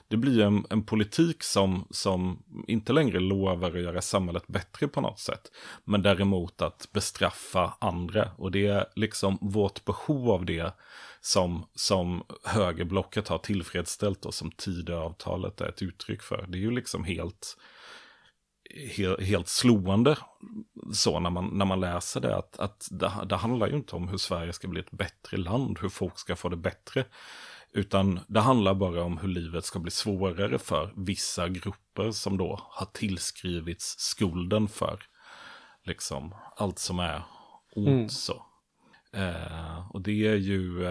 det blir en, en politik som, som inte längre lovar att göra samhället bättre på något sätt, men däremot att bestraffa andra. Och det är liksom vårt behov av det som, som högerblocket har tillfredsställt och som Tidöavtalet är ett uttryck för. Det är ju liksom helt, helt, helt slående så när man, när man läser det, att, att det, det handlar ju inte om hur Sverige ska bli ett bättre land, hur folk ska få det bättre. Utan det handlar bara om hur livet ska bli svårare för vissa grupper som då har tillskrivits skulden för liksom allt som är ont mm. så. Eh, och det är ju...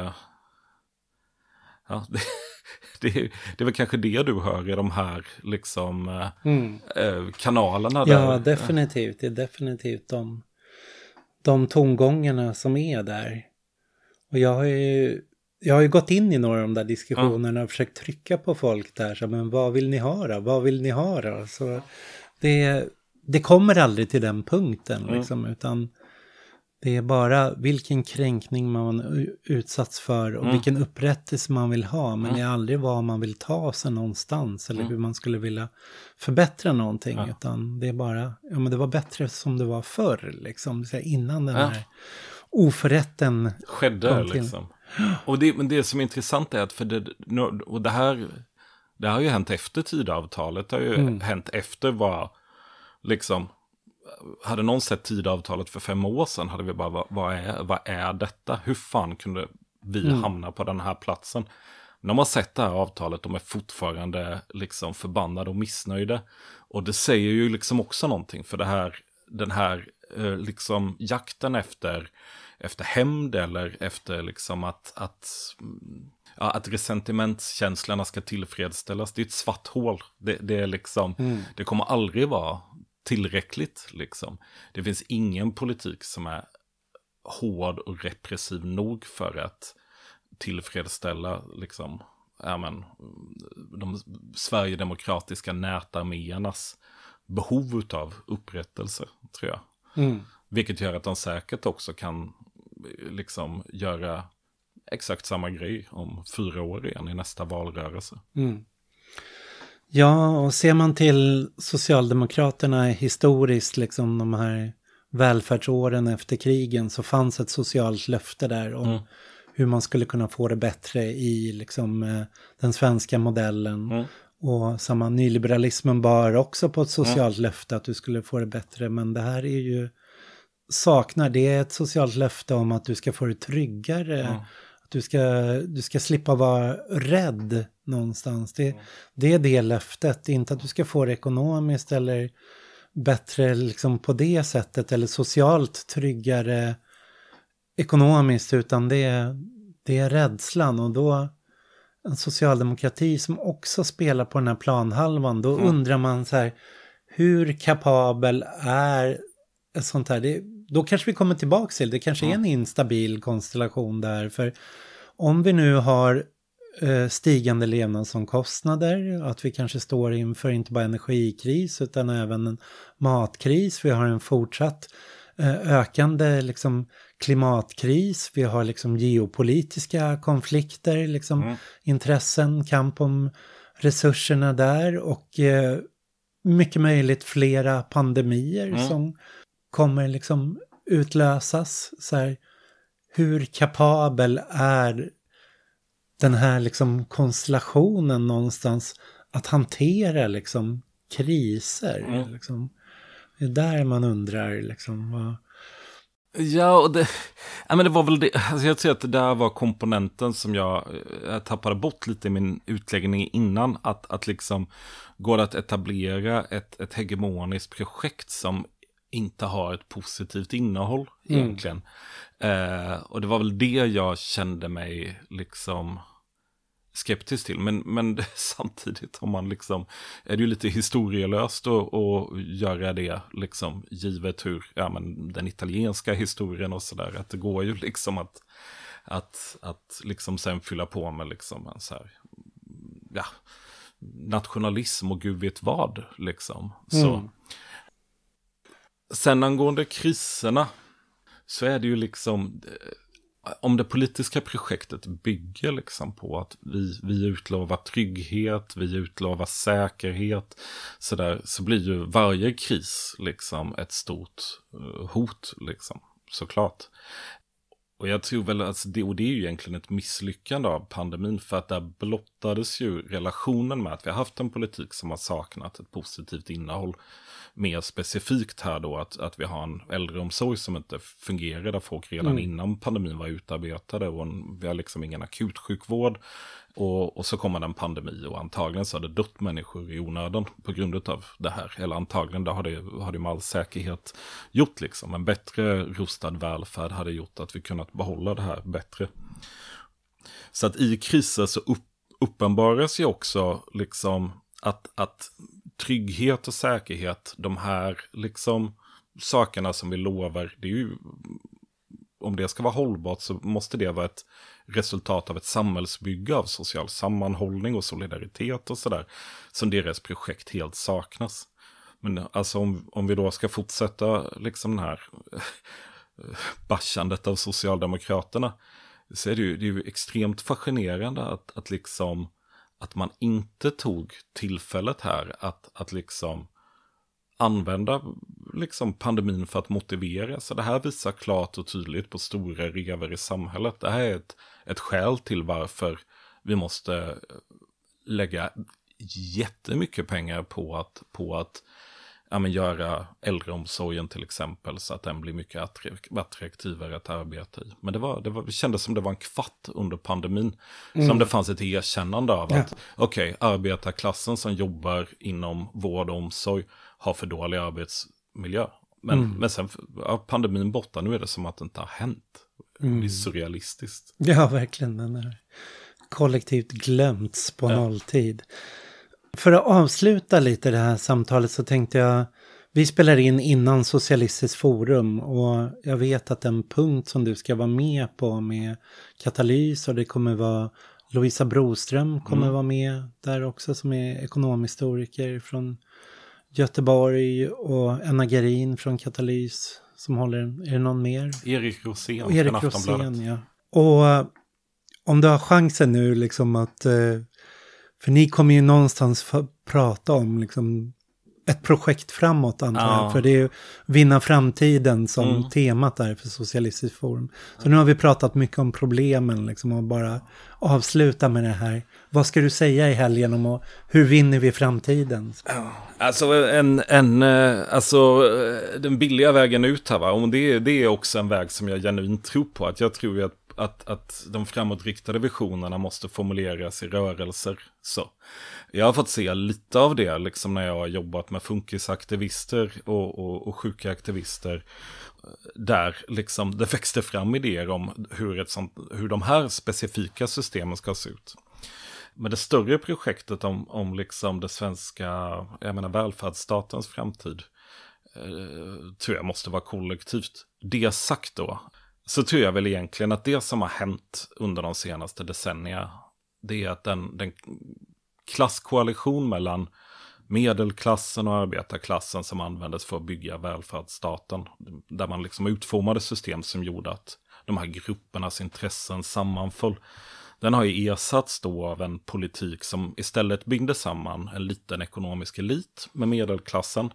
Eh, ja, det, det, det är väl kanske det du hör i de här liksom eh, mm. eh, kanalerna. Där. Ja, definitivt. Det är definitivt de, de tongångarna som är där. Och jag har ju jag har ju gått in i några av de där diskussionerna och försökt trycka på folk där. Så, men vad vill ni ha då? Vad vill ni ha då? Så det, det kommer aldrig till den punkten liksom, utan det är bara vilken kränkning man utsatts för och mm. vilken upprättelse man vill ha. Men mm. det är aldrig var man vill ta sig någonstans eller mm. hur man skulle vilja förbättra någonting. Ja. Utan det är bara, ja men det var bättre som det var förr, liksom, innan den ja. här oförrätten skedde. Liksom. Och det, men det som är intressant är att, för det, och det här, det har ju hänt efter tidavtalet, det har ju mm. hänt efter vad, liksom, hade någon sett tidavtalet för fem år sedan hade vi bara, vad, vad, är, vad är detta? Hur fan kunde vi mm. hamna på den här platsen? De har sett det här avtalet, de är fortfarande liksom förbannade och missnöjda. Och det säger ju liksom också någonting, för det här, den här eh, liksom jakten efter, efter hämnd eller efter liksom att, att, ja, att resentimentskänslorna ska tillfredsställas. Det är ett svart hål. Det, det är liksom, mm. det kommer aldrig vara tillräckligt. Liksom. Det finns ingen politik som är hård och repressiv nog för att tillfredsställa liksom, men, de sverigedemokratiska nätarméernas behov av upprättelse, tror jag. Mm. Vilket gör att de säkert också kan liksom göra exakt samma grej om fyra år igen i nästa valrörelse. Mm. Ja, och ser man till Socialdemokraterna historiskt, liksom de här välfärdsåren efter krigen, så fanns ett socialt löfte där om mm. hur man skulle kunna få det bättre i liksom, eh, den svenska modellen. Mm. Och samma nyliberalismen bar också på ett socialt mm. löfte att du skulle få det bättre, men det här är ju saknar, det är ett socialt löfte om att du ska få det tryggare du ska, du ska slippa vara rädd någonstans. Det, det är det löftet, inte att du ska få det ekonomiskt eller bättre liksom på det sättet eller socialt tryggare ekonomiskt utan det, det är rädslan och då en socialdemokrati som också spelar på den här planhalvan då mm. undrar man så här hur kapabel är ett sånt här, det, då kanske vi kommer tillbaka till, det. Kanske är en instabil konstellation där, för om vi nu har eh, stigande levnadsomkostnader, att vi kanske står inför inte bara energikris utan även en matkris, vi har en fortsatt eh, ökande liksom, klimatkris, vi har liksom geopolitiska konflikter, liksom, mm. intressen, kamp om resurserna där. Och eh, mycket möjligt flera pandemier mm. som kommer liksom utlösas. Så här, hur kapabel är den här liksom konstellationen någonstans att hantera liksom kriser? Mm. Liksom. Det är där man undrar liksom vad... Ja, och det, ja, men det var väl det, alltså jag tror att det där var komponenten som jag, jag tappade bort lite i min utläggning innan, att, att liksom går det att etablera ett, ett hegemoniskt projekt som inte har ett positivt innehåll mm. egentligen. Eh, och det var väl det jag kände mig liksom skeptisk till. Men, men samtidigt har man liksom, är det ju lite historielöst att, att göra det, liksom, givet hur, ja men den italienska historien och sådär, att det går ju liksom att, att, att liksom sen fylla på med liksom en så här, ja, nationalism och gud vet vad, liksom. Så. Mm. Sen angående kriserna så är det ju liksom, eh, om det politiska projektet bygger liksom på att vi, vi utlovar trygghet, vi utlovar säkerhet, så, där, så blir ju varje kris liksom ett stort eh, hot, liksom, såklart. Och jag tror väl att det, och det är ju egentligen ett misslyckande av pandemin, för att där blottades ju relationen med att vi har haft en politik som har saknat ett positivt innehåll mer specifikt här då att, att vi har en äldreomsorg som inte fungerar där folk redan mm. innan pandemin var utarbetade och en, vi har liksom ingen akutsjukvård. Och, och så kommer det en pandemi och antagligen så har det dött människor i onödan på grund av det här. Eller antagligen det har det, har det med all säkerhet gjort liksom. En bättre rustad välfärd hade gjort att vi kunnat behålla det här bättre. Så att i kriser så upp, uppenbaras ju också liksom att, att trygghet och säkerhet, de här liksom sakerna som vi lovar, det är ju, om det ska vara hållbart så måste det vara ett resultat av ett samhällsbygge av social sammanhållning och solidaritet och sådär, som deras projekt helt saknas. Men alltså om, om vi då ska fortsätta liksom den här bashandet av Socialdemokraterna. Så är det ju, det är ju extremt fascinerande att, att liksom att man inte tog tillfället här att, att liksom använda liksom pandemin för att motivera. Så det här visar klart och tydligt på stora rever i samhället. Det här är ett, ett skäl till varför vi måste lägga jättemycket pengar på att, på att ja, men göra äldreomsorgen till exempel så att den blir mycket attraktivare att arbeta i. Men det, var, det, var, det kändes som det var en kvart under pandemin mm. som det fanns ett erkännande av att ja. okej, okay, arbetarklassen som jobbar inom vård och omsorg har för dålig arbetsmiljö. Men, mm. men sen, ja, pandemin borta, nu är det som att det inte har hänt. Mm. Det är mm. surrealistiskt. Ja, verkligen. Den är kollektivt glömts på ja. nolltid. För att avsluta lite det här samtalet så tänkte jag, vi spelar in innan Socialistiskt forum och jag vet att en punkt som du ska vara med på med katalys och det kommer vara Lovisa Broström kommer mm. vara med där också som är ekonomhistoriker från Göteborg och Enna Gerin från Katalys som håller, är det någon mer? Erik Rosén och Erik Rosén, ja. Och om du har chansen nu liksom att eh, för ni kommer ju någonstans prata om liksom ett projekt framåt antar ja. jag. För det är ju vinna framtiden som mm. temat där för Socialistiskt forum. Så nu har vi pratat mycket om problemen liksom och bara avsluta med det här. Vad ska du säga i helgen om och hur vinner vi framtiden? Ja, alltså en, en, eh, alltså eh, den billiga vägen ut här va, och det, det är också en väg som jag genuint tror på. Att jag tror att att, att de framåtriktade visionerna måste formuleras i rörelser. Så. Jag har fått se lite av det liksom när jag har jobbat med funkisaktivister och, och, och sjuka aktivister. Där liksom det växte fram idéer om hur, ett sånt, hur de här specifika systemen ska se ut. Men det större projektet om, om liksom det svenska, jag menar välfärdsstatens framtid, eh, tror jag måste vara kollektivt. Det sagt då, så tror jag väl egentligen att det som har hänt under de senaste decennierna, det är att den, den klasskoalition mellan medelklassen och arbetarklassen som användes för att bygga välfärdsstaten, där man liksom utformade system som gjorde att de här gruppernas intressen sammanföll. Den har ju ersatts då av en politik som istället byggde samman en liten ekonomisk elit med medelklassen.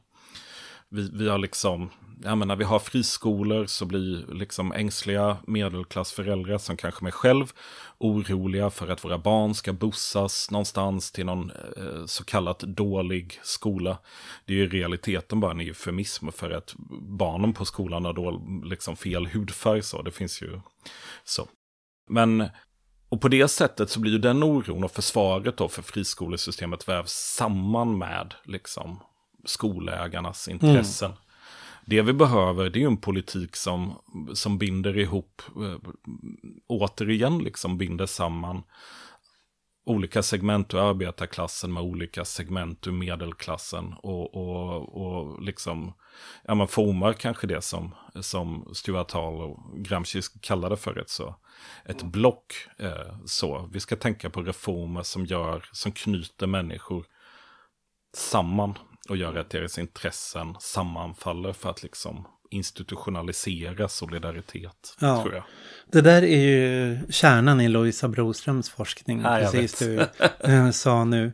Vi, vi har liksom jag menar, vi har friskolor så blir liksom ängsliga medelklassföräldrar som kanske mig själv oroliga för att våra barn ska bussas någonstans till någon eh, så kallat dålig skola. Det är ju realiteten bara en eufemism för att barnen på skolan har då liksom fel hudfärg så. Det finns ju så. Men och på det sättet så blir ju den oron och försvaret då för friskolesystemet vävs samman med liksom skolägarnas intressen. Mm. Det vi behöver det är ju en politik som, som binder ihop, eh, återigen liksom binder samman olika segment ur arbetarklassen med olika segment ur medelklassen och, och, och liksom, ja man formar kanske det som, som Stuart Hall och Gramsci kallade för ett så, ett block. Eh, så, vi ska tänka på reformer som gör, som knyter människor samman och gör att deras intressen sammanfaller för att liksom institutionalisera solidaritet. Ja. Tror jag. Det där är ju kärnan i Lovisa Broströms forskning, ja, precis du äh, sa nu.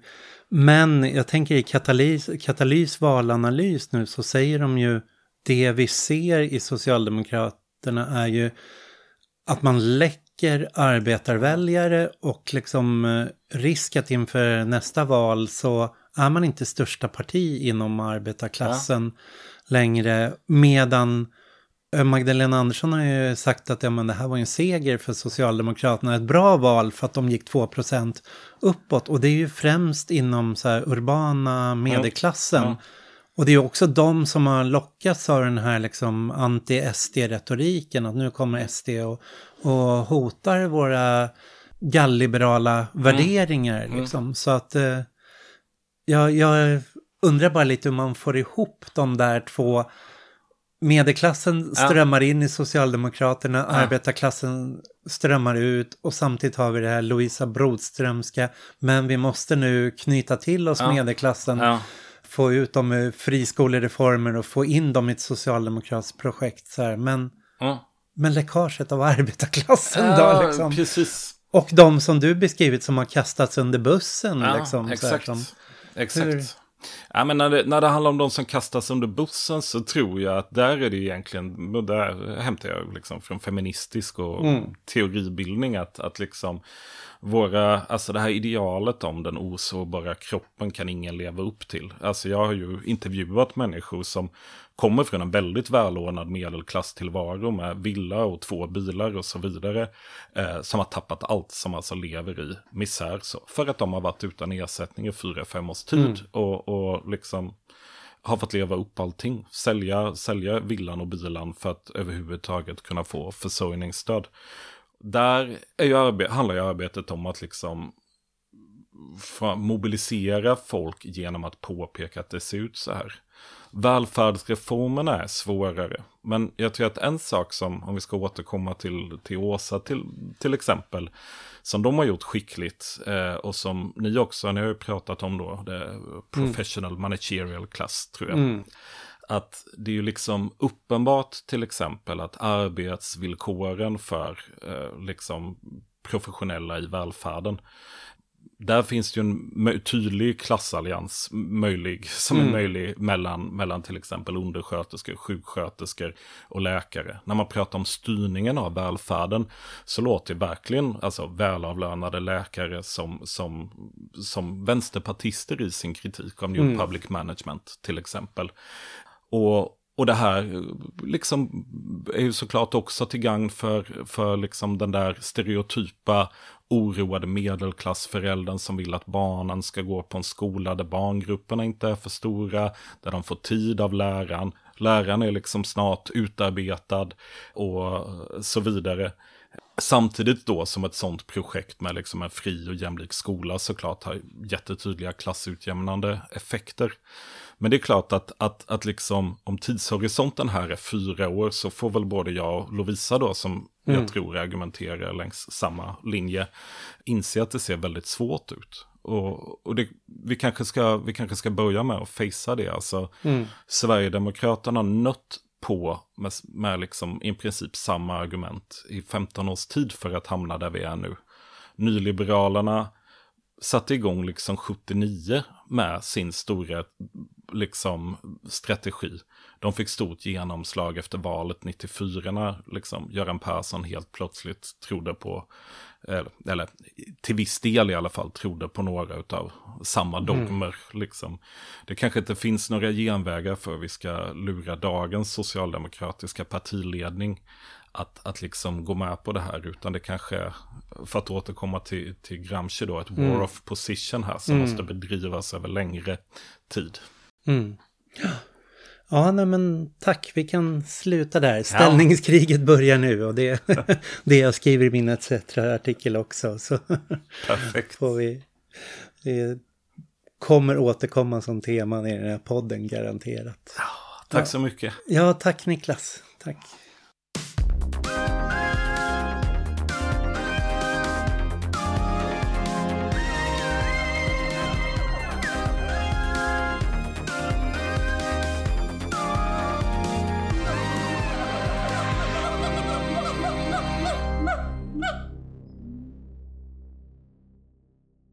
Men jag tänker i katalys, katalys valanalys nu så säger de ju det vi ser i Socialdemokraterna är ju att man läcker arbetarväljare och liksom eh, risk att inför nästa val så är man inte största parti inom arbetarklassen ja. längre. Medan eh, Magdalena Andersson har ju sagt att ja, men det här var en seger för Socialdemokraterna, ett bra val för att de gick 2% uppåt. Och det är ju främst inom så här urbana medelklassen. Ja. Och det är också de som har lockats av den här liksom anti-SD-retoriken, att nu kommer SD och, och hotar våra galliberala mm. värderingar. Mm. Liksom. Så att eh, jag, jag undrar bara lite hur man får ihop de där två Medelklassen strömmar ja. in i Socialdemokraterna, ja. arbetarklassen strömmar ut och samtidigt har vi det här Louisa Brodströmska. Men vi måste nu knyta till oss ja. medelklassen. få ut dem ur friskolereformer och få in dem i ett socialdemokratiskt projekt. Så här. Men, men läckaget av arbetarklassen Ja, då liksom. precis. Och de som du beskrivit som har kastats under bussen. Ja, liksom, så här, exakt. som, exakt. Hur- Ja, men när, det, när det handlar om de som kastas under bussen så tror jag att där är det egentligen, där hämtar jag liksom från feministisk och Mm. teoribildning att, att liksom våra, alltså det här idealet om den osårbara kroppen kan ingen leva upp till. Alltså jag har ju intervjuat människor som kommer från en väldigt välordnad medelklasstillvaro med villa och två bilar och så vidare. Eh, som har tappat allt, som alltså lever i misär. Så, för att de har varit utan ersättning i fyra, fem års tid. Och, och liksom har fått leva upp allting. Sälja, sälja villan och bilen för att överhuvudtaget kunna få försörjningsstöd. Där är ju handlar ju arbetet om att liksom mobilisera folk genom att påpeka att det ser ut så här. Välfärdsreformerna är svårare. Men jag tror att en sak som, om vi ska återkomma till, till Åsa till, till exempel, som de har gjort skickligt eh, och som ni också, ni har ju pratat om då, det professional managerial class tror jag. Mm. Att det är ju liksom uppenbart till exempel att arbetsvillkoren för eh, liksom professionella i välfärden där finns det ju en tydlig klassallians möjlig, som är möjlig mellan, mellan till exempel undersköterskor, sjuksköterskor och läkare. När man pratar om styrningen av välfärden så låter det verkligen alltså, välavlönade läkare som, som, som vänsterpartister i sin kritik av New Public Management till exempel. Och, och det här liksom är ju såklart också till gagn för, för liksom den där stereotypa oroade medelklassföräldern som vill att barnen ska gå på en skola där barngrupperna inte är för stora, där de får tid av läraren. Läraren är liksom snart utarbetad och så vidare. Samtidigt då som ett sånt projekt med liksom en fri och jämlik skola såklart har jättetydliga klassutjämnande effekter. Men det är klart att, att, att liksom, om tidshorisonten här är fyra år så får väl både jag och Lovisa då, som jag tror argumenterar längs samma linje, inse att det ser väldigt svårt ut. Och, och det, vi, kanske ska, vi kanske ska börja med att facea det. Alltså, Sverigedemokraterna har nött på med, med liksom i princip samma argument i 15 års tid för att hamna där vi är nu. Nyliberalerna satte igång liksom 79 med sin stora liksom strategi. De fick stort genomslag efter valet 94 när liksom Göran Persson helt plötsligt trodde på, eller, eller till viss del i alla fall, trodde på några av samma dogmer. Liksom. Det kanske inte finns några genvägar för vi ska lura dagens socialdemokratiska partiledning att, att liksom gå med på det här, utan det kanske, för att återkomma till, till Gramsci då, ett war of position här som måste bedrivas över längre tid. Mm. Ja, nej men tack. Vi kan sluta där. Ställningskriget börjar nu och det, det jag skriver i min ETC-artikel också. Så Perfekt. får vi... Det kommer återkomma som teman i den här podden, garanterat. Tack så mycket. Ja, tack Niklas. Tack.